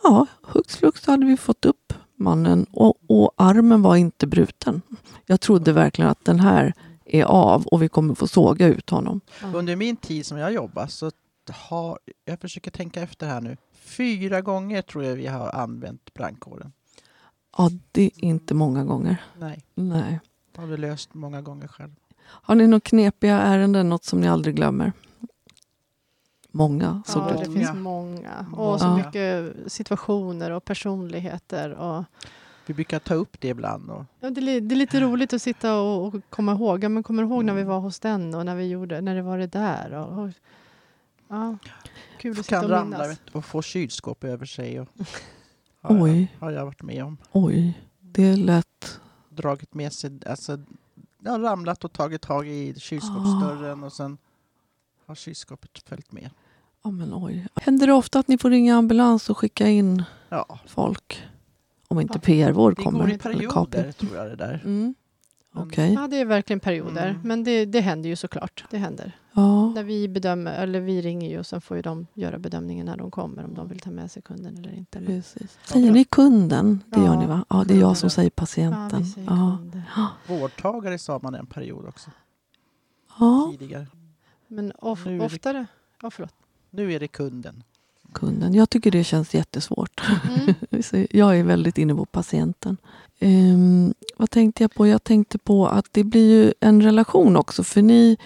Speaker 1: ja, hux flux hade vi fått upp mannen och, och armen var inte bruten. Jag trodde verkligen att den här är av och vi kommer få såga ut honom.
Speaker 2: Under min tid som jag jobbar så har, jag försöker tänka efter här nu, fyra gånger tror jag vi har använt brandkåren.
Speaker 1: Ja, det är inte många gånger.
Speaker 2: Nej,
Speaker 1: Nej.
Speaker 2: har vi löst många gånger själv.
Speaker 1: Har ni några knepiga ärenden, något som ni aldrig glömmer? Många, såg
Speaker 3: Ja,
Speaker 1: det
Speaker 3: det
Speaker 1: ut.
Speaker 2: Många.
Speaker 3: finns många. Och så
Speaker 1: Ja.
Speaker 3: mycket situationer och personligheter. Och,
Speaker 2: Vi brukar ta upp det ibland. Och,
Speaker 3: ja, det, är, det är lite roligt att sitta och, och komma ihåg. Ja, men kommer ihåg när vi var hos den och när vi gjorde, när det var det där? Och, och, ja, kul att sitta
Speaker 2: kan
Speaker 3: och
Speaker 2: ramla
Speaker 3: minnas.
Speaker 2: du, och få kylskåp över sig. Och, har, jag,
Speaker 1: Oj,
Speaker 2: har jag varit med om.
Speaker 1: oj. Det lät...
Speaker 2: Dragit med sig, alltså, jag har ramlat och tagit tag i kylskåpsdörren och sen har kylskåpet följt med.
Speaker 1: Ja, men oj. Händer det ofta att ni får ringa ambulans och skicka in
Speaker 2: Ja,
Speaker 1: folk? Om inte
Speaker 3: Ja.
Speaker 1: PR-vård
Speaker 2: det
Speaker 1: kommer.
Speaker 2: går i perioder tror jag det där.
Speaker 1: Mm. Okej.
Speaker 3: Ja, det är verkligen perioder.
Speaker 2: Mm.
Speaker 3: Men det, det händer ju såklart. Det händer.
Speaker 1: Ja.
Speaker 3: När vi bedömer, eller vi ringer ju och sen får ju de göra bedömningen när de kommer om de vill ta med sig kunden eller inte. Men,
Speaker 1: Precis. Säger ni kunden? Det gör
Speaker 3: Ja,
Speaker 1: ni va? Ja, det är jag som säger
Speaker 3: ja,
Speaker 1: patienten.
Speaker 3: vi säger
Speaker 1: Ja.
Speaker 2: Vårdtagare sa man en period också
Speaker 1: Ja,
Speaker 2: tidigare.
Speaker 3: Men of,
Speaker 2: Nu är det-
Speaker 3: oftare... Ja, förlåt.
Speaker 2: Nu är det kunden.
Speaker 1: kunden. Jag tycker det känns jättesvårt.
Speaker 3: Mm.
Speaker 1: Jag är väldigt inne på patienten. Ehm, vad tänkte jag på? Jag tänkte på att det blir ju en relation också. För ni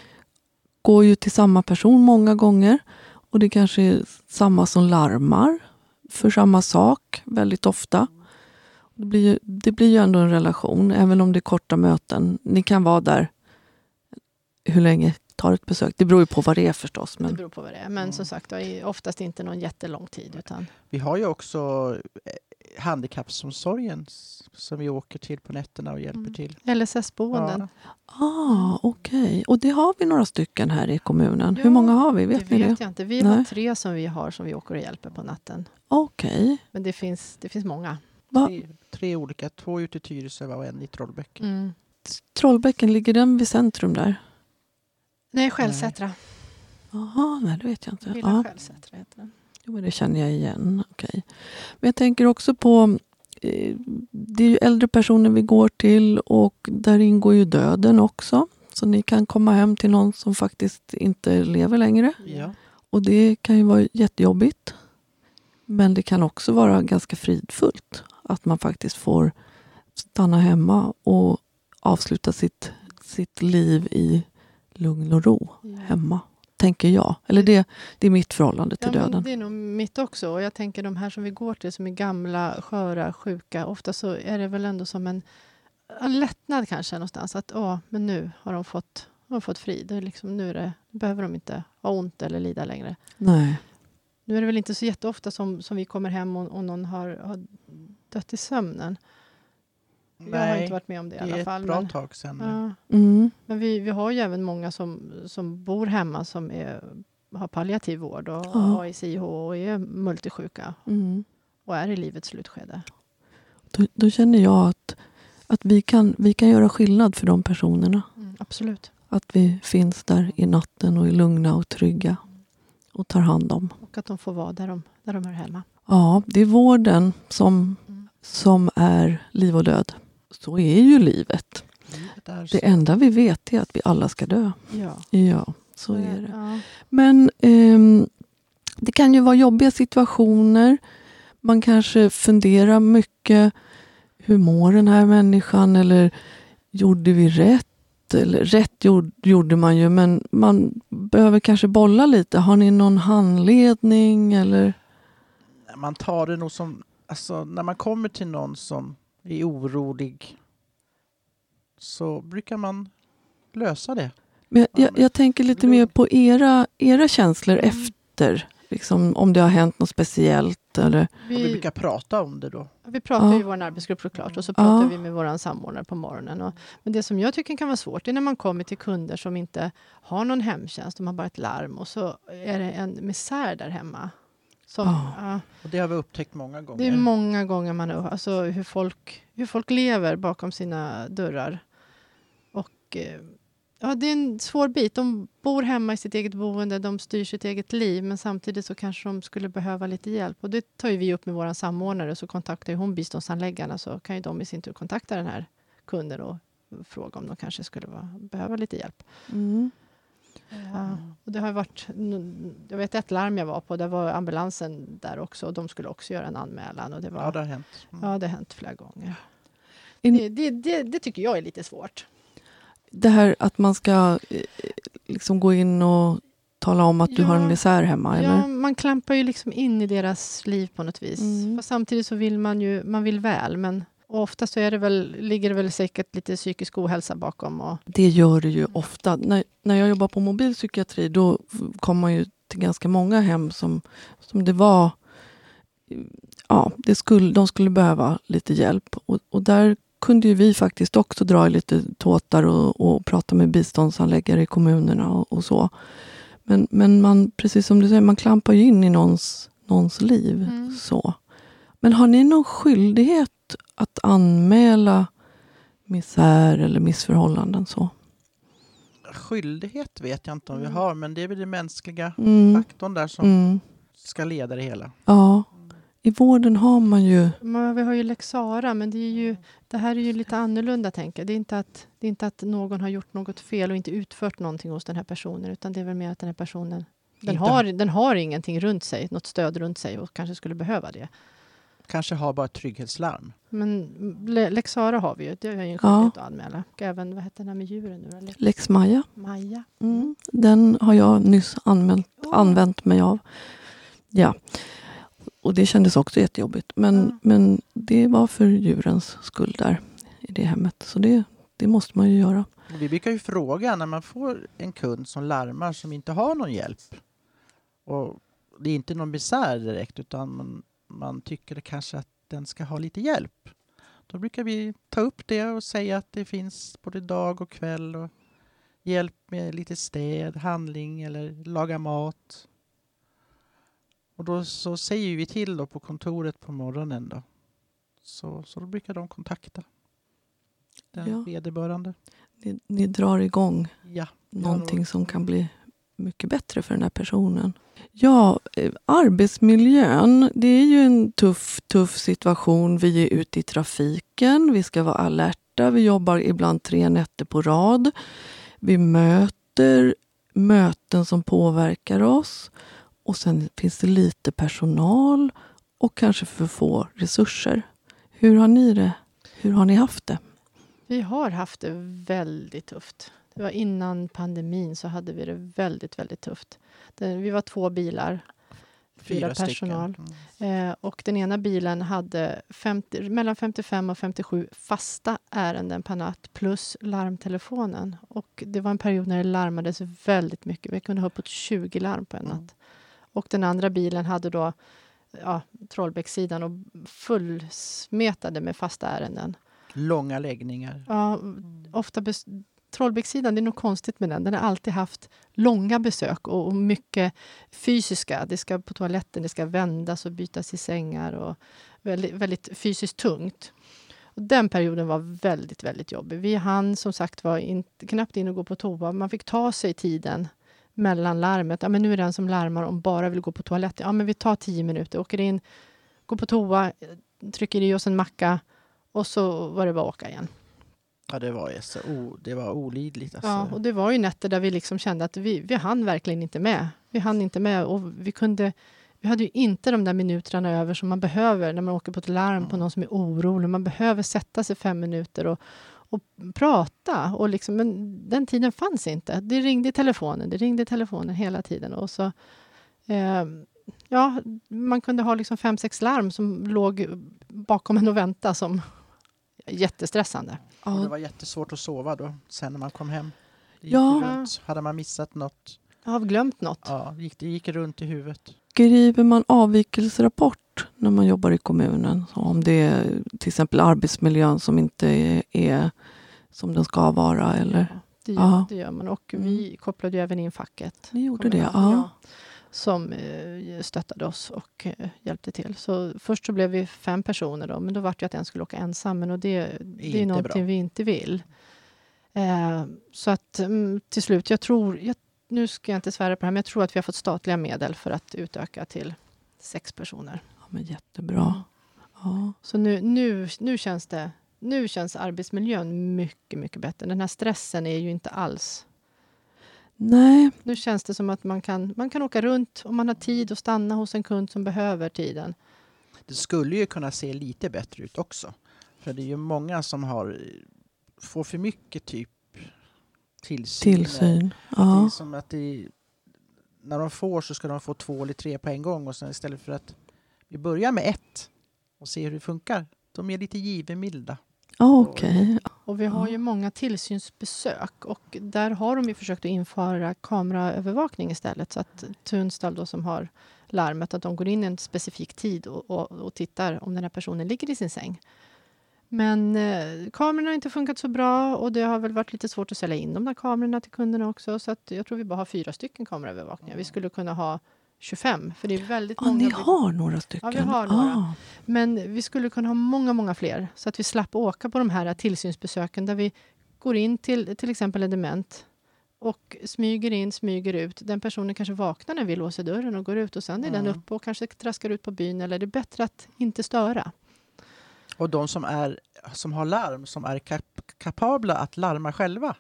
Speaker 1: går ju till samma person många gånger. Och det kanske är samma som larmar för samma sak väldigt ofta. Det blir, ju, det blir ju ändå en relation, även om det är korta möten. Ni kan vara där hur länge tar ett besök? Det beror ju på vad det är förstås.
Speaker 3: Det
Speaker 1: Men,
Speaker 3: beror på vad det är. Men
Speaker 2: Mm.
Speaker 3: som sagt, det är oftast inte någon jättelång tid. Utan,
Speaker 2: Vi har ju också eh, handikappomsorgen s- som vi åker till på nätterna och hjälper
Speaker 3: Mm.
Speaker 2: till.
Speaker 3: LSS-boenden.
Speaker 2: Ja,
Speaker 1: ah, okej. Och det har vi några stycken här i kommunen.
Speaker 3: Ja,
Speaker 1: Hur många har vi? Vet
Speaker 3: det
Speaker 1: ni det?
Speaker 3: vet jag inte. Vi
Speaker 1: Nej.
Speaker 3: har tre som vi har som vi åker och hjälper på natten.
Speaker 1: Okej.
Speaker 3: Men det finns, det finns många.
Speaker 1: Va?
Speaker 2: tre, tre olika, två ute i Tyresö och en i Trollbäcken.
Speaker 3: Mm.
Speaker 1: Trollbäcken, ligger den vid centrum där?
Speaker 3: Nej, Själsätra.
Speaker 1: Jaha, nej det vet jag inte. Ja,
Speaker 3: heter den.
Speaker 1: jo, men det känner jag igen. Okej. Men jag tänker också på eh, det är ju äldre personer vi går till och där ingår ju döden också. Så ni kan komma hem till någon som faktiskt inte lever längre.
Speaker 2: Ja.
Speaker 1: Och det kan ju vara jättejobbigt. Men det kan också vara ganska fridfullt. Att man faktiskt får stanna hemma och avsluta sitt, sitt liv i lugn och ro
Speaker 3: Ja.
Speaker 1: hemma. Tänker jag. Eller det, det är mitt förhållande till
Speaker 3: Ja,
Speaker 1: döden.
Speaker 3: det är nog mitt också. Och jag tänker de här som vi går till som är gamla, sköra, sjuka. Ofta så är det väl ändå som en, en lättnad kanske någonstans. Att åh, men nu har de fått, har de fått frid. Liksom, nu det, behöver de inte ha ont eller lida längre.
Speaker 1: Nej.
Speaker 3: Nu är det väl inte så jätteofta som, som vi kommer hem och, och någon har, har dött i sömnen. Jag har inte varit med om det,
Speaker 2: det
Speaker 3: i alla
Speaker 2: är
Speaker 3: fall.
Speaker 2: ett bra
Speaker 3: men,
Speaker 2: tag sedan. nu.
Speaker 3: ja.
Speaker 1: Mm.
Speaker 3: men vi, vi har ju även många som, som bor hemma som är, har palliativ vård och
Speaker 1: Ja.
Speaker 3: AICH och är multisjuka
Speaker 1: Mm.
Speaker 3: och är i livets slutskede.
Speaker 1: Då, då känner jag att, att vi, kan, vi kan göra skillnad för de personerna.
Speaker 3: Mm, absolut.
Speaker 1: Att vi finns där i natten och är lugna och trygga och tar hand om.
Speaker 3: Och att de får vara där de, där de hör hemma.
Speaker 1: Ja, det är vården som,
Speaker 3: Mm.
Speaker 1: som är liv och död. Så är ju livet.
Speaker 2: Så.
Speaker 1: Det enda vi vet är att vi alla ska dö.
Speaker 3: Ja,
Speaker 1: Ja, så är det.
Speaker 3: Ja.
Speaker 1: Men ehm, det kan ju vara jobbiga situationer. Man kanske funderar mycket. Hur mår den här människan? Eller gjorde vi rätt? Eller rätt gjorde, gjorde man ju, men man behöver kanske bolla lite. Har ni någon handledning? Eller?
Speaker 2: Man tar det nog som... Alltså, när man kommer till någon som är orolig så brukar man lösa det.
Speaker 1: Men jag,
Speaker 2: Ja,
Speaker 1: jag, jag tänker lite mer på era, era känslor efter. Liksom, om det har hänt något speciellt. Eller,
Speaker 2: Och vi
Speaker 3: Vi,
Speaker 2: brukar prata om det då.
Speaker 3: vi pratar
Speaker 1: Ja.
Speaker 3: i vår arbetsgrupp såklart och så pratar
Speaker 1: Ja.
Speaker 3: vi med vår samordnare på morgonen. Och, men det som jag tycker kan vara svårt är när man kommer till kunder som inte har någon hemtjänst, de har bara ett larm och så är det en misär där hemma. Som,
Speaker 1: Ja.
Speaker 3: ja,
Speaker 2: Och det har vi upptäckt många gånger.
Speaker 3: det är många gånger man har alltså hur folk, hur folk lever bakom sina dörrar. Och eh, ja, det är en svår bit. De bor hemma i sitt eget boende, de styr sitt eget liv men samtidigt så kanske de skulle behöva lite hjälp. Och det tar ju vi upp med vår samordnare så kontaktar ju hon biståndsanläggarna så kan ju de i sin tur kontakta den här kunden och fråga om de kanske skulle behöva lite hjälp.
Speaker 1: mm.
Speaker 3: Ja, och det har varit, jag vet ett larm jag var på, där var ambulansen där också och de skulle också göra en anmälan. Och det, var,
Speaker 2: Ja, det har hänt. Mm.
Speaker 3: Ja, det har hänt flera gånger.
Speaker 1: In-
Speaker 3: Det, det, det, det tycker jag är lite svårt.
Speaker 1: Det här att man ska eh, liksom gå in och tala om att du
Speaker 3: Ja.
Speaker 1: har en misär hemma. Eller?
Speaker 3: Ja, man klampar ju liksom in i deras liv på något vis.
Speaker 1: Mm.
Speaker 3: Fast samtidigt så vill man ju man vill väl. Men och ofta så är det väl, ligger det väl säkert lite psykisk ohälsa bakom. Och,
Speaker 1: Det gör det ju ofta. När, när jag jobbar på mobil psykiatri då kom man ju till ganska många hem som, som det var... Ja, det skulle, de skulle behöva lite hjälp. Och, och där kunde ju vi faktiskt också dra i lite tåtar och, och prata med biståndsanläggare i kommunerna och, och så. Men, men man, precis som du säger, man klampar ju in i någons, någons liv.
Speaker 3: Mm.
Speaker 1: så. Men har ni någon skyldighet att anmäla misär eller missförhållanden? så?
Speaker 2: Skyldighet vet jag inte om vi
Speaker 3: Mm.
Speaker 2: har, men det är väl den mänskliga
Speaker 1: Mm.
Speaker 2: faktorn där som
Speaker 1: Mm.
Speaker 2: ska leda det hela.
Speaker 1: Ja. I vården har man ju...
Speaker 3: man, vi har ju lex Sara, men det, är ju, det här är ju lite annorlunda. Tänker. Det, är inte att, det är inte att någon har gjort något fel och inte utfört någonting hos den här personen. Utan det är väl mer att den här personen den har, den har ingenting runt sig, något stöd runt sig och kanske skulle behöva det.
Speaker 2: Kanske har bara ett trygghetslarm.
Speaker 3: Men le- lex Sara har vi ju, det har ju en
Speaker 1: Ja.
Speaker 3: skyldighet att anmäla. Och även, vad heter den här med djuren nu? Eller?
Speaker 1: Lex Maja.
Speaker 3: Maja.
Speaker 1: Mm. Den har jag nyss använt,
Speaker 3: Oh.
Speaker 1: använt mig av. Ja. Och det kändes också jättejobbigt. Men,
Speaker 3: Ja.
Speaker 1: men det var för djurens skull där i det hemmet. Så det, det måste man ju göra.
Speaker 2: Och vi brukar ju fråga när man får en kund som larmar som inte har någon hjälp. Och det är inte någon besär direkt utan man, man tycker kanske att den ska ha lite hjälp. Då brukar vi ta upp det och säga att det finns både dag och kväll och hjälp med lite städ, handling eller laga mat. Och då så säger vi till då på kontoret på morgonen då. Så, så då brukar de kontakta den
Speaker 1: Ja.
Speaker 2: vederbörande.
Speaker 1: Ni, ni drar igång
Speaker 2: Ja.
Speaker 1: någonting som kan bli mycket bättre för den här personen. Ja, eh, arbetsmiljön. Det är ju en tuff, tuff situation. Vi är ute i trafiken. Vi ska vara alerta. Vi jobbar ibland tre nätter på rad. Vi möter möten som påverkar oss. Och sen finns det lite personal och kanske för få resurser. Hur har ni det? Hur har ni haft det?
Speaker 3: Vi har haft det väldigt tufft. Det var innan pandemin så hade vi det väldigt, väldigt tufft. Det, vi var två bilar Fyra personal.
Speaker 2: stycken. Mm.
Speaker 3: eh, och den ena bilen hade 50, mellan 55 och 57 fasta ärenden per natt plus larmtelefonen. Och det var en period när det larmades väldigt mycket. Vi kunde ha uppåt 20 larm på en
Speaker 2: Mm.
Speaker 3: natt. Och den andra bilen hade då ja, Trollbäckssidan och fullsmetade med fasta ärenden.
Speaker 2: Långa läggningar.
Speaker 3: Ja, ofta Trollbäcksidan, Trollbäckssidan, det är nog konstigt med den. Den har alltid haft långa besök och, och mycket fysiska. Det ska på toaletten, det ska vändas och bytas i sängar och väldigt, väldigt fysiskt tungt. Och den perioden var väldigt, väldigt jobbig. Vi hann som sagt var in, knappt in och gå på toa. Man fick ta sig tiden mellan larmet. Ja, men nu är den som larmar om bara vill gå på toaletten. Ja, men vi tar tio minuter, åker in, går på toa, trycker i oss en macka och så var det bara att åka igen.
Speaker 2: Ja, det var, så, o, det var olidligt. Alltså.
Speaker 3: Ja, och det var ju nätter där vi liksom kände att vi, vi hann verkligen inte med. Vi hann inte med och vi kunde... Vi hade ju inte de där minuterna över som man behöver när man åker på ett larm på någon som är orolig. Man behöver sätta sig fem minuter och, och prata. Och liksom, men den tiden fanns inte. Det ringde i telefonen, det ringde i telefonen hela tiden. Och så, eh, ja, man kunde ha liksom fem, sex larm som låg bakom en och vänta som jättestressande.
Speaker 2: Och det
Speaker 1: Ja,
Speaker 2: var jättesvårt att sova då, sen när man kom hem.
Speaker 1: Ja.
Speaker 2: runt. Hade man missat något,
Speaker 3: Jag har glömt något.
Speaker 2: ja, gick, det gick runt i huvudet.
Speaker 1: skriver man avvikelserapport när man jobbar i kommunen? Så om det är till exempel arbetsmiljön som inte är, är som den ska vara? Eller?
Speaker 3: Ja, det, gör,
Speaker 1: Ja.
Speaker 3: det gör man. Och
Speaker 1: Mm.
Speaker 3: vi kopplade ju även in facket.
Speaker 1: Ni gjorde det?
Speaker 3: ihåg,
Speaker 1: Ja.
Speaker 3: Som eh, stöttade oss och eh, hjälpte till. Så först så blev vi fem personer då, men då var det att en skulle åka ensam. Men och det, det är någonting
Speaker 2: bra.
Speaker 3: vi inte vill. Eh, så att mm, till slut, jag tror, jag, nu ska jag inte svära på det här, men jag tror att vi har fått statliga medel för att utöka till sex personer.
Speaker 1: ja men jättebra. Ja.
Speaker 3: Så nu, nu, nu, känns det, nu känns arbetsmiljön mycket, mycket bättre. Den här stressen är ju inte alls
Speaker 1: Nej,
Speaker 3: Nu känns det som att man kan, man kan åka runt om man har tid och stanna hos en kund som behöver tiden.
Speaker 2: Det skulle ju kunna se lite bättre ut också. För det är ju många som har, får för mycket typ tillsyn.
Speaker 1: tillsyn.
Speaker 2: Det
Speaker 1: Ja.
Speaker 2: är som att det, när de får så ska de få två eller tre på en gång och sen istället för att vi börjar med ett och ser hur det funkar. De är lite givmilda.
Speaker 1: Ja, Okej.
Speaker 3: Och vi har ju många tillsynsbesök och där har de ju försökt att införa kameraövervakning istället. Så att Tunstall då som har larmet, att de går in en specifik tid och, och, och tittar om den här personen ligger i sin säng. Men eh, kamerorna har inte funkat så bra och det har väl varit lite svårt att sälja in de där kamerorna till kunderna också. Så att jag tror vi bara har fyra stycken kameraövervakningar. Vi skulle kunna ha 25, för det är väldigt
Speaker 1: Ja,
Speaker 3: många.
Speaker 1: ni har några stycken?
Speaker 3: Ja, vi har några.
Speaker 1: Ah.
Speaker 3: Men vi skulle kunna ha många, många fler så att vi slapp åka på de här tillsynsbesöken där vi går in till till exempel en dement och smyger in, smyger ut. Den personen kanske vaknar när vi låser dörren och går ut och sen är den
Speaker 2: Mm.
Speaker 3: uppe och kanske traskar ut på byn eller det är bättre att inte störa.
Speaker 2: Och de som, är, som har larm, som är kap kapabla att larma själva.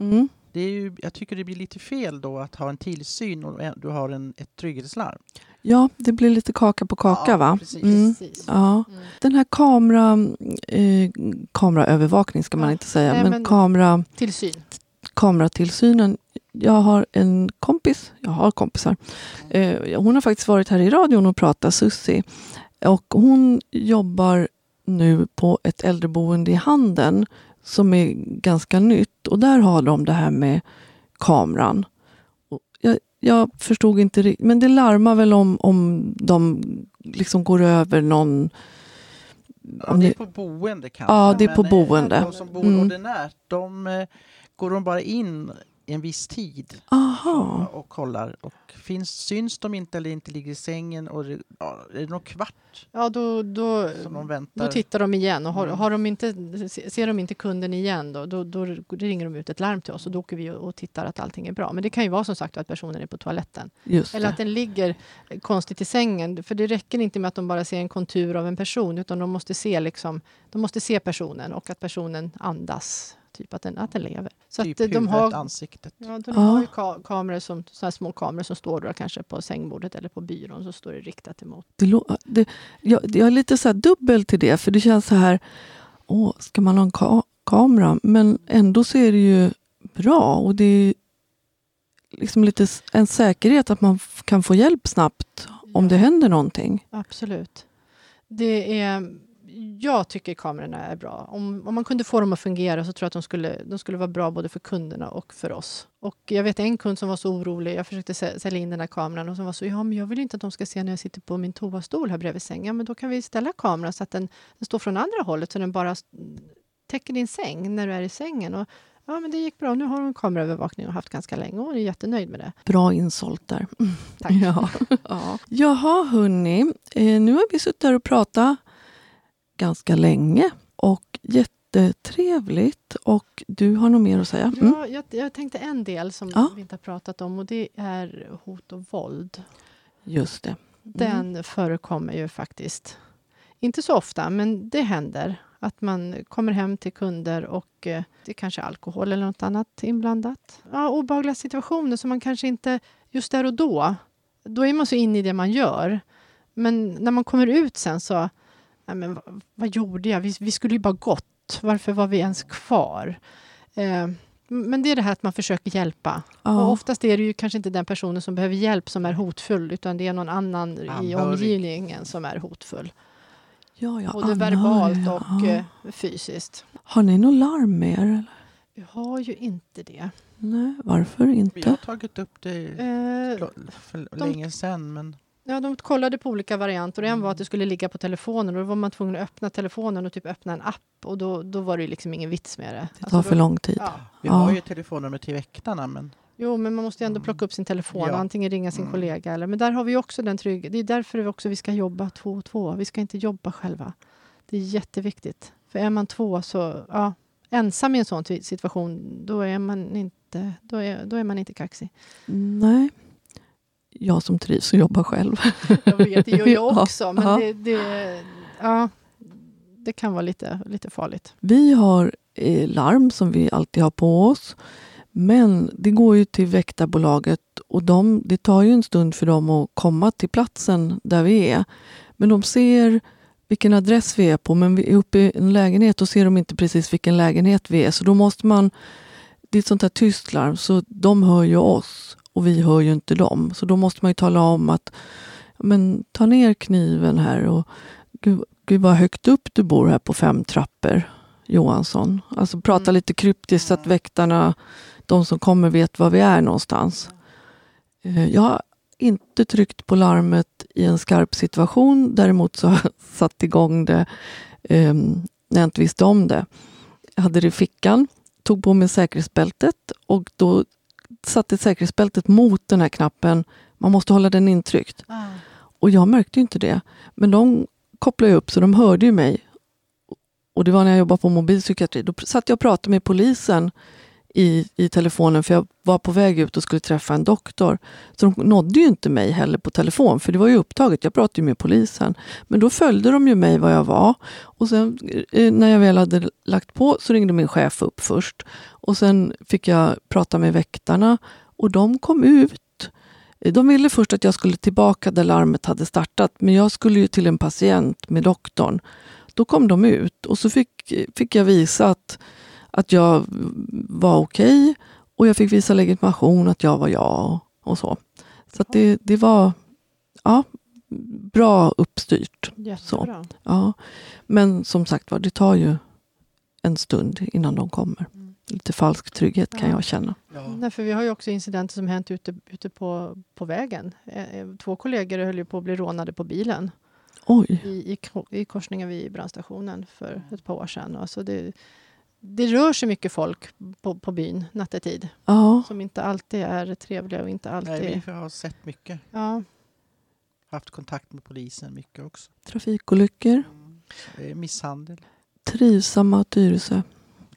Speaker 1: Mm.
Speaker 2: Det är ju, jag tycker det blir lite fel då att ha en tillsyn och du har en, ett trygghetslarm.
Speaker 1: Ja, det blir lite kaka på kaka
Speaker 2: Ja,
Speaker 1: va?
Speaker 2: precis.
Speaker 1: Mm.
Speaker 3: Precis.
Speaker 1: Ja.
Speaker 3: Mm.
Speaker 1: Den här kamera, eh, kameraövervakning ska man
Speaker 3: Ja,
Speaker 1: inte säga,
Speaker 3: nej,
Speaker 1: men,
Speaker 3: men-
Speaker 1: kamera,
Speaker 3: Tillsyn.
Speaker 1: kameratillsynen. Jag har en kompis, jag har kompisar. Eh, hon har faktiskt varit här i radion och pratat, Sussi. Och hon jobbar nu på ett äldreboende i Handen som är ganska nytt. Och där har de det här med kameran. Jag, jag förstod inte riktigt, men det larmar väl om, om de liksom går över någon...
Speaker 2: Ja, det är på boende kanske.
Speaker 1: Ja, det är på
Speaker 2: men, eh,
Speaker 1: boende.
Speaker 2: De som bor
Speaker 1: Mm.
Speaker 2: ordinärt, de eh, går de bara in en viss tid
Speaker 1: aha.
Speaker 2: och kollar. Och finns, syns de inte eller inte ligger i sängen och det, ja, är det någon kvart
Speaker 3: Ja, då, då,
Speaker 2: som de väntar?
Speaker 3: då tittar de igen och har,
Speaker 2: Mm.
Speaker 3: har de inte, ser de inte kunden igen då, då, då ringer de ut ett larm till oss och då åker vi och tittar att allting är bra. Men det kan ju vara som sagt att personen är på toaletten.
Speaker 1: Just
Speaker 3: Eller
Speaker 1: det.
Speaker 3: att den ligger konstigt i sängen. För det räcker inte med att de bara ser en kontur av en person utan de måste se, liksom, de måste se personen och att personen andas. Typ att den, att den lever. Så
Speaker 2: typ
Speaker 3: att eh, de
Speaker 2: huvudet,
Speaker 3: har,
Speaker 2: ansiktet.
Speaker 3: ja, de
Speaker 1: Ja.
Speaker 3: har ju ka- kameror som, så här små kameror som står då kanske på sängbordet eller på byrån så står det riktat emot.
Speaker 1: Det, det, jag, jag är lite så här dubbel till det, för det känns så här... Åh, ska man ha en ka- kamera? Men ändå så är det ju bra och det är liksom lite en säkerhet att man kan få hjälp snabbt om det händer någonting.
Speaker 3: Absolut. Det är, jag tycker kamerorna är bra. Om, om man kunde få dem att fungera så tror jag att de skulle, de skulle vara bra både för kunderna och för oss. Och jag vet en kund som var så orolig. Jag försökte sä- sälja in den här kameran och som var så, ja men jag vill inte att de ska se när jag sitter på min toastol här bredvid sängen. Men då kan vi ställa kameran så att den, den står från andra hållet så den bara täcker din säng när du är i sängen. Och, ja, men det gick bra. Nu har hon kameraövervakning och haft ganska länge och är jättenöjd med det.
Speaker 1: Bra insålt där.
Speaker 3: Tack.
Speaker 1: Ja. ja. Jaha, hörni. Eh, nu har vi suttit här och pratat ganska länge och jättetrevligt. Och du har nog mer att säga? Mm.
Speaker 3: Ja, jag, jag tänkte en del som
Speaker 1: Ja.
Speaker 3: vi inte har pratat om och det är hot och våld.
Speaker 1: Just det.
Speaker 3: Den förekommer ju faktiskt. Inte så ofta, men det händer. Att man kommer hem till kunder och eh, det är kanske alkohol eller något annat inblandat. Ja, obehagliga situationer som man kanske inte just där och då. Då är man så inne i det man gör. Men när man kommer ut sen så, nej men vad, vad gjorde jag? Vi, vi skulle ju bara gått. Varför var vi ens kvar? Eh, men det är det här att man försöker hjälpa. Och
Speaker 1: Ja.
Speaker 3: oftast är det ju kanske inte den personen som behöver hjälp som är hotfull utan det är någon annan i
Speaker 2: Anhörig.
Speaker 3: omgivningen som är hotfull.
Speaker 1: Ja, ja,
Speaker 3: Både
Speaker 1: anhöriga,
Speaker 3: verbalt och
Speaker 1: ja.
Speaker 3: eh, fysiskt.
Speaker 1: Har ni något larm med er? Eller?
Speaker 3: Vi har ju inte det.
Speaker 1: Nej, varför
Speaker 2: Vi har
Speaker 1: inte?
Speaker 2: tagit upp det
Speaker 3: Eh,
Speaker 2: för
Speaker 3: de-
Speaker 2: länge sedan, men
Speaker 3: ja, de kollade på olika varianter en var att det skulle ligga på telefonen och då var man tvungen att öppna telefonen och typ öppna en app och då, då var det liksom ingen vits med det.
Speaker 1: Det tar för
Speaker 3: då,
Speaker 1: lång tid.
Speaker 3: ja.
Speaker 2: vi
Speaker 1: Ja.
Speaker 2: har ju telefonnummer till väktarna. Men
Speaker 3: Jo, men man måste ju ändå plocka upp sin telefon
Speaker 2: Ja.
Speaker 3: och antingen ringa sin
Speaker 2: Mm.
Speaker 3: kollega. Eller, men där har vi också den trygga. Det är därför vi också vi ska jobba två och två. Vi ska inte jobba själva. Det är jätteviktigt. För är man två så, ja, ensam i en sån ti- situation, då är man inte, då är, då är man inte kaxig.
Speaker 1: Nej. Jag som trivs och jobbar själv.
Speaker 3: Jag vet, det gör jag
Speaker 1: Ja,
Speaker 3: också. Men
Speaker 1: ja.
Speaker 3: det, det, ja, det kan vara lite, lite farligt.
Speaker 1: Vi har eh, larm som vi alltid har på oss. Men det går ju till väktarbolaget och de, det tar ju en stund för dem att komma till platsen där vi är. Men de ser vilken adress vi är på, men vi är uppe i en lägenhet och ser de inte precis vilken lägenhet vi är. Så då måste man... Det är ett sånt här tyst larm, så de hör ju oss och vi hör ju inte dem. Så då måste man ju tala om att men ta ner kniven här och gud, gud vad högt upp du bor här på fem trappor. Johansson. Alltså prata
Speaker 3: Mm.
Speaker 1: lite kryptiskt så att väktarna, de som kommer, vet var vi är någonstans. Eh, Jag har inte tryckt på larmet i en skarp situation. Däremot så har jag satt igång det eh, när jag inte visste om det. Jag hade det i fickan, tog på mig säkerhetsbältet och då satte säkerhetsbältet mot den här knappen. Man måste hålla den intryckt. Och jag märkte inte det. Men de kopplade upp så de hörde ju mig. Och det var när jag jobbade på mobilpsykiatri. Då satt jag och pratade med polisen i, i telefonen för jag var på väg ut och skulle träffa en doktor. Så de nådde ju inte mig heller på telefon för det var ju upptaget. Jag pratade ju med polisen. Men då följde de ju mig var jag var. Och sen eh, eh, när jag väl hade lagt på så ringde min chef upp först. Och sen fick jag prata med väktarna och de kom ut. De ville först att jag skulle tillbaka där larmet hade startat men jag skulle ju till en patient med doktorn. Då kom de ut och så fick, fick jag visa att, att jag var okej och jag fick visa legitimation att jag var jag och, och så. Så att det, det var ja, bra uppstyrt.
Speaker 3: Jättebra.
Speaker 1: Ja. Men som sagt var, det tar ju en stund innan de kommer.
Speaker 3: Mm.
Speaker 1: Lite falsk trygghet kan
Speaker 3: Ja.
Speaker 1: jag känna.
Speaker 2: ja.
Speaker 3: Nej, för vi har ju också incidenter som hänt ute, ute på, på vägen. Eh, eh, Två kollegor höll ju på att bli rånade på bilen
Speaker 1: Oj,
Speaker 3: i, i, i korsningen vid brandstationen för ett par år sedan. Alltså det, det rör sig mycket folk på, på byn nattetid
Speaker 1: ja.
Speaker 3: som inte alltid är trevliga och inte alltid...
Speaker 2: Nej, vi har sett mycket.
Speaker 3: ja,
Speaker 2: Haft kontakt med polisen mycket också.
Speaker 1: Trafikolyckor,
Speaker 2: Det är misshandel.
Speaker 1: trivsamma Tyresö.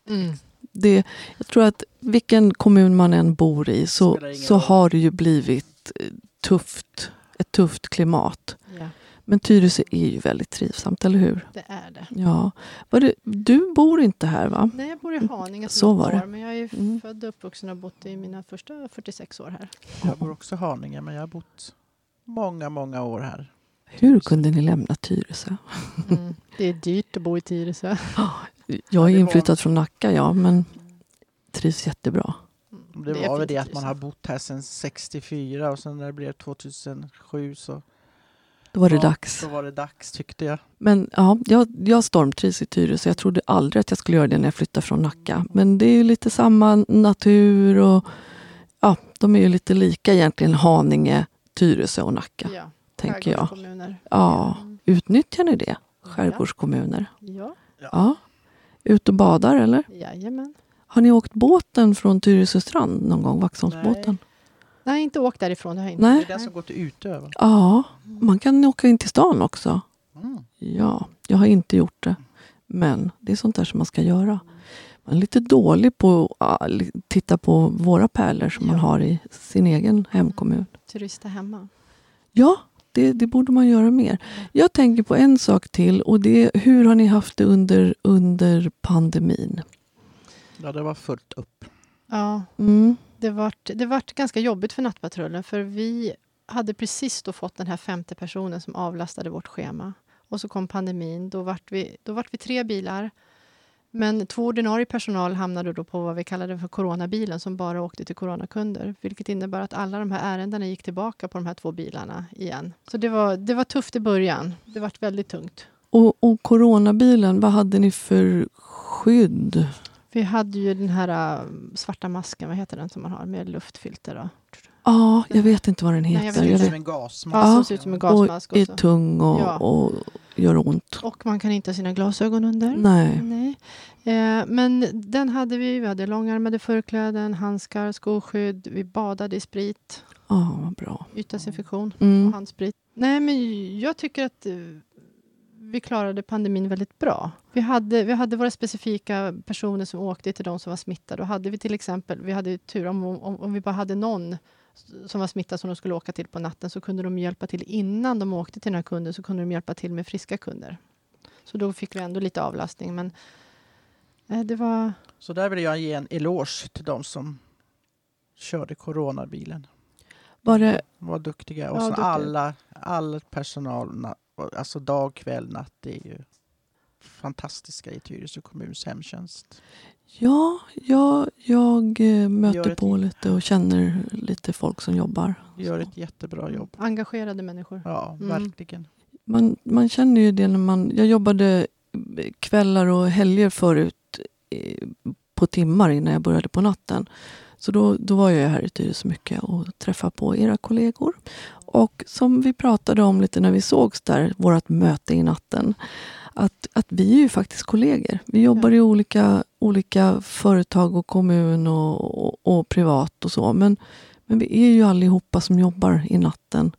Speaker 3: mm.
Speaker 1: Det, jag tror att vilken kommun man än bor i så, så
Speaker 2: roll.
Speaker 1: har det ju blivit eh, tufft. Ett tufft klimat.
Speaker 3: ja,
Speaker 1: Men Tyresö är ju väldigt trivsamt, eller hur?
Speaker 3: det är det.
Speaker 1: Ja. Var det, du bor inte här va?
Speaker 3: Nej, jag bor i Haninge
Speaker 1: Så var det.
Speaker 3: men jag är
Speaker 1: Mm.
Speaker 3: född och uppvuxen och bott i mina första 46 år här.
Speaker 2: Jag bor också i Haninge, men jag har bott många, många år här.
Speaker 1: Hur kunde ni lämna Tyresö?
Speaker 3: Mm. Det är dyrt att bo i Tyresö.
Speaker 1: Jag är inflyttad från Nacka, ja, men trivs jättebra.
Speaker 3: Mm.
Speaker 2: Det,
Speaker 3: är
Speaker 2: var väl det att man har bott här sedan 64 och sen när det blev 2007 så
Speaker 1: Då var det
Speaker 2: Ja,
Speaker 1: dags.
Speaker 2: då var det dags tyckte jag.
Speaker 1: Men ja, jag, jag stormtrivs i Tyresö. Jag trodde aldrig att jag skulle göra det när jag flyttade från Nacka. Men det är ju lite samma natur och ja, de är ju lite lika egentligen Haninge, Tyresö och Nacka,
Speaker 3: Ja,
Speaker 1: tänker jag. Ja, utnyttjar ni det? Skärgårdskommuner?
Speaker 3: Ja.
Speaker 1: Ja. Ut och badar eller?
Speaker 3: Jajamän.
Speaker 1: Har ni åkt båten från Tyresö strand någon gång? Vaxholmsbåten?
Speaker 3: Nej, inte åkt därifrån. Det inte.
Speaker 1: Nej.
Speaker 2: Det är den som går till Utö. va?
Speaker 1: Ja, man kan åka in till stan också.
Speaker 2: Mm.
Speaker 1: Ja, jag har inte gjort det. Men det är sånt där som man ska göra. Man är lite dålig på att titta på våra pärlor som man
Speaker 2: Ja.
Speaker 1: har i sin egen hemkommun.
Speaker 3: Turista hemma.
Speaker 1: Ja, det, det borde man göra mer. Jag tänker på en sak till och det är hur har ni haft det under, under pandemin?
Speaker 2: Ja, det var fullt upp.
Speaker 3: Ja,
Speaker 1: Mm
Speaker 3: det vart, det vart ganska jobbigt för Nattpatrullen för vi hade precis då fått den här femte personen som avlastade vårt schema. Och så kom pandemin. Då vart vi, då vart vi tre bilar. Men två ordinarie personal hamnade då på vad vi kallade för coronabilen som bara åkte till coronakunder. Vilket innebär att alla de här ärendena gick tillbaka på de här två bilarna igen. Så det var, det var tufft i början. Det vart väldigt tungt.
Speaker 1: Och, och coronabilen, vad hade ni för skydd?
Speaker 3: Vi hade ju den här äh, svarta masken, vad heter den som man har med luftfilter? Då.
Speaker 1: Ja, jag vet inte vad den
Speaker 3: Nej, jag
Speaker 1: heter.
Speaker 3: vet
Speaker 1: Jag
Speaker 3: inte.
Speaker 2: Som
Speaker 1: vet,
Speaker 2: en gasmask.
Speaker 3: Ja,
Speaker 1: Ja,
Speaker 3: som ser ut som en gasmask.
Speaker 1: och är tung och,
Speaker 3: Ja.
Speaker 1: och gör ont.
Speaker 3: Och man kan inte ha sina glasögon under.
Speaker 1: Nej.
Speaker 3: Nej. Eh, men den hade vi. Vi hade långärmade förkläden, handskar, skoskydd. Vi badade i sprit,
Speaker 1: Ja, vad bra.
Speaker 3: ytdesinfektion och
Speaker 1: Mm.
Speaker 3: handsprit. Nej, men jag tycker att eh, vi klarade pandemin väldigt bra. Vi hade, vi hade våra specifika personer som åkte till de som var smittade. Och hade vi till exempel, vi hade ju tur om, om, om vi bara hade någon som var smittad som de skulle åka till på natten så kunde de hjälpa till innan de åkte till den här kunden så kunde de hjälpa till med friska kunder. Så då fick vi ändå lite avlastning. Men eh, det var...
Speaker 2: Så där vill jag ge en eloge till de som körde coronabilen.
Speaker 1: Var det,
Speaker 2: De var duktiga. Och
Speaker 3: Ja, duktiga.
Speaker 2: alla, all personal, na- alltså dag, kväll, natt. Det är ju fantastiska i Tyresö kommuns hemtjänst.
Speaker 1: ja, jag, jag eh, möter
Speaker 2: ett-
Speaker 1: på lite och känner lite folk som jobbar.
Speaker 2: Gör
Speaker 1: Så.
Speaker 2: ett jättebra jobb.
Speaker 3: Engagerade människor.
Speaker 2: Ja,
Speaker 3: Mm.
Speaker 2: verkligen.
Speaker 1: Man, man känner ju det när man... Jag jobbade kvällar och helger förut eh, på timmar innan jag började på natten. Så då, då var jag här i Tyresö mycket och träffade på era kollegor. Och som vi pratade om lite när vi sågs där, vårt möte i natten. Att, att vi är ju faktiskt kollegor. Vi jobbar i olika, olika företag och kommun och, och, och privat och så. Men, men vi är ju allihopa som jobbar i natten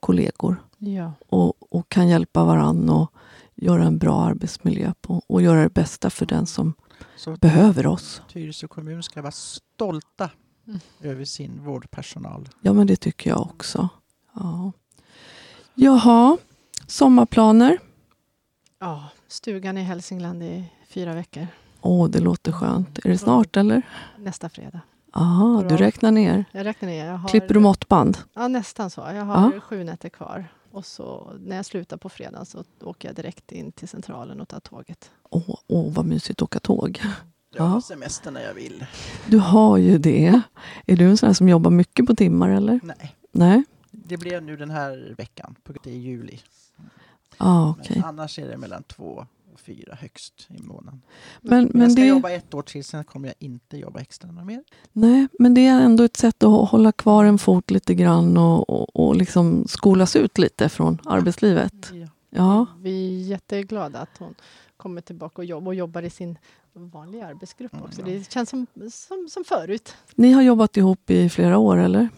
Speaker 1: kollegor
Speaker 3: Ja.
Speaker 1: och, och kan hjälpa varann och göra en bra arbetsmiljö på, och göra det bästa för den som
Speaker 2: Så
Speaker 1: behöver oss.
Speaker 2: Tyresö kommun ska vara stolta
Speaker 3: Mm.
Speaker 2: över sin vårdpersonal.
Speaker 1: Ja, men det tycker jag också. Ja. Jaha, sommarplaner?
Speaker 3: ja, stugan i Hälsingland i fyra veckor.
Speaker 1: Åh, det låter skönt. Är det snart eller?
Speaker 3: Nästa fredag.
Speaker 1: Aha, du räknar ner.
Speaker 3: Jag räknar ner. Jag har,
Speaker 1: Klipper du måttband?
Speaker 3: Ja, nästan så. Jag har
Speaker 1: Ja.
Speaker 3: sju nätter kvar. Och så när jag slutar på fredag så åker jag direkt in till centralen och tar tåget.
Speaker 1: Åh, åh vad mysigt att åka tåg.
Speaker 2: Jag har
Speaker 1: Ja.
Speaker 2: semester när jag vill.
Speaker 1: Du har ju det. Är du en sån här som jobbar mycket på timmar eller?
Speaker 2: Nej,
Speaker 1: Nej?
Speaker 2: Det blev nu den här veckan. På det är juli.
Speaker 1: Ah, okej.
Speaker 2: Men annars är det mellan två och fyra högst i månaden.
Speaker 1: Men,
Speaker 2: Men jag ska
Speaker 1: det...
Speaker 2: jobba ett år till, sen kommer jag inte jobba extra mer.
Speaker 1: Nej, men det är ändå ett sätt att hå- hålla kvar en fot lite grann och, och, och liksom skolas ut lite från arbetslivet.
Speaker 2: Ja.
Speaker 1: Ja,
Speaker 3: Vi är jätteglada att hon kommer tillbaka och, jobb, och jobbar i sin vanliga arbetsgrupp
Speaker 2: Mm,
Speaker 3: också.
Speaker 2: ja.
Speaker 3: Det känns som, som, som förut.
Speaker 1: ni har jobbat ihop i flera år, eller?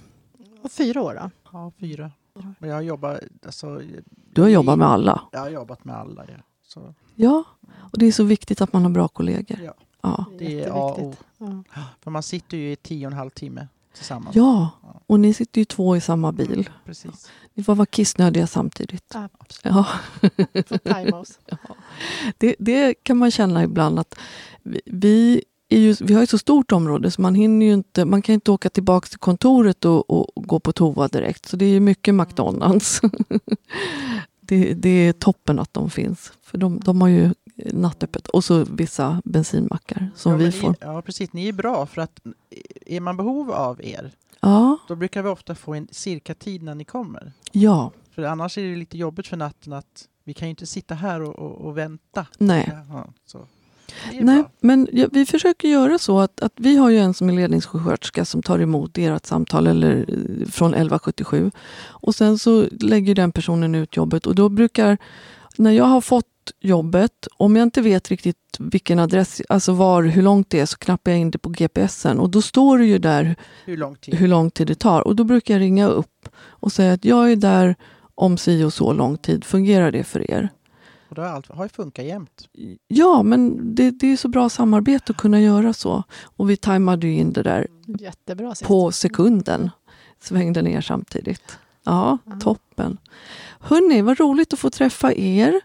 Speaker 3: Och fyra år då?
Speaker 2: Ja, fyra. Men jag har jobbat, alltså,
Speaker 1: Du har jobbat med alla.
Speaker 2: jag har jobbat med alla. Ja. Så,
Speaker 1: Ja, och det är så viktigt att man har bra kollegor.
Speaker 2: Ja.
Speaker 1: Ja,
Speaker 2: det är A och O.
Speaker 3: Ja.
Speaker 2: För man sitter ju i tio och en halv timme tillsammans.
Speaker 1: ja. och ni sitter ju två i samma bil.
Speaker 2: Precis.
Speaker 1: Ni får vara kissnödiga samtidigt.
Speaker 3: Absolut.
Speaker 1: Ja,
Speaker 3: oss.
Speaker 1: det, det kan man känna ibland att vi, vi, ju, vi har ju så stort område så man hinner ju inte, man kan inte åka tillbaka till kontoret och, och, gå på toa direkt. Så det är ju mycket McDonalds. det, det är toppen att de finns. För de, de har ju nattöppet. Och så vissa bensinmackar som
Speaker 2: ja,
Speaker 1: vi får.
Speaker 2: Ni, ja, precis. Ni är bra för att är man behov av er,
Speaker 1: Ja,
Speaker 2: då brukar vi ofta få en cirka tid när ni kommer.
Speaker 1: ja,
Speaker 2: För annars är det lite jobbigt för natten att vi kan ju inte sitta här och, och, och vänta.
Speaker 1: nej.
Speaker 2: Jaha, så.
Speaker 1: Nej,
Speaker 2: bra.
Speaker 1: men vi försöker göra så att, att vi har ju en som är ledningssjuksköterska som tar emot ert samtal eller eh, från 1177. Och sen så lägger den personen ut jobbet och då brukar, när jag har fått jobbet. Om jag inte vet riktigt vilken adress, alltså var, hur långt det är, så knappar jag in det på GPSen och då står det ju där
Speaker 2: Hur lång tid?
Speaker 1: hur lång tid det tar. Och då brukar jag ringa upp och säga att jag är där om si och så lång tid. Fungerar det för er?
Speaker 2: Och det har, allt, har ju funkat jämt.
Speaker 1: Ja, men det, det är så bra samarbete att kunna göra så. Och vi tajmade ju in det där
Speaker 3: Jättebra sist.
Speaker 1: på sekunden. Svängde ner samtidigt. Ja,
Speaker 3: Ja.
Speaker 1: toppen. Hörni, vad roligt att få träffa er.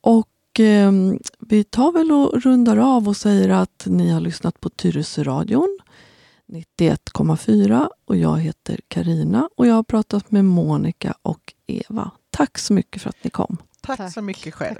Speaker 1: Och eh, vi tar väl och rundar av och säger att ni har lyssnat på Tyresöradion 91,4 och jag heter Karina och jag har pratat med Monica och Eva. Tack så mycket för att ni kom.
Speaker 2: Tack,
Speaker 3: Tack.
Speaker 2: så mycket själv.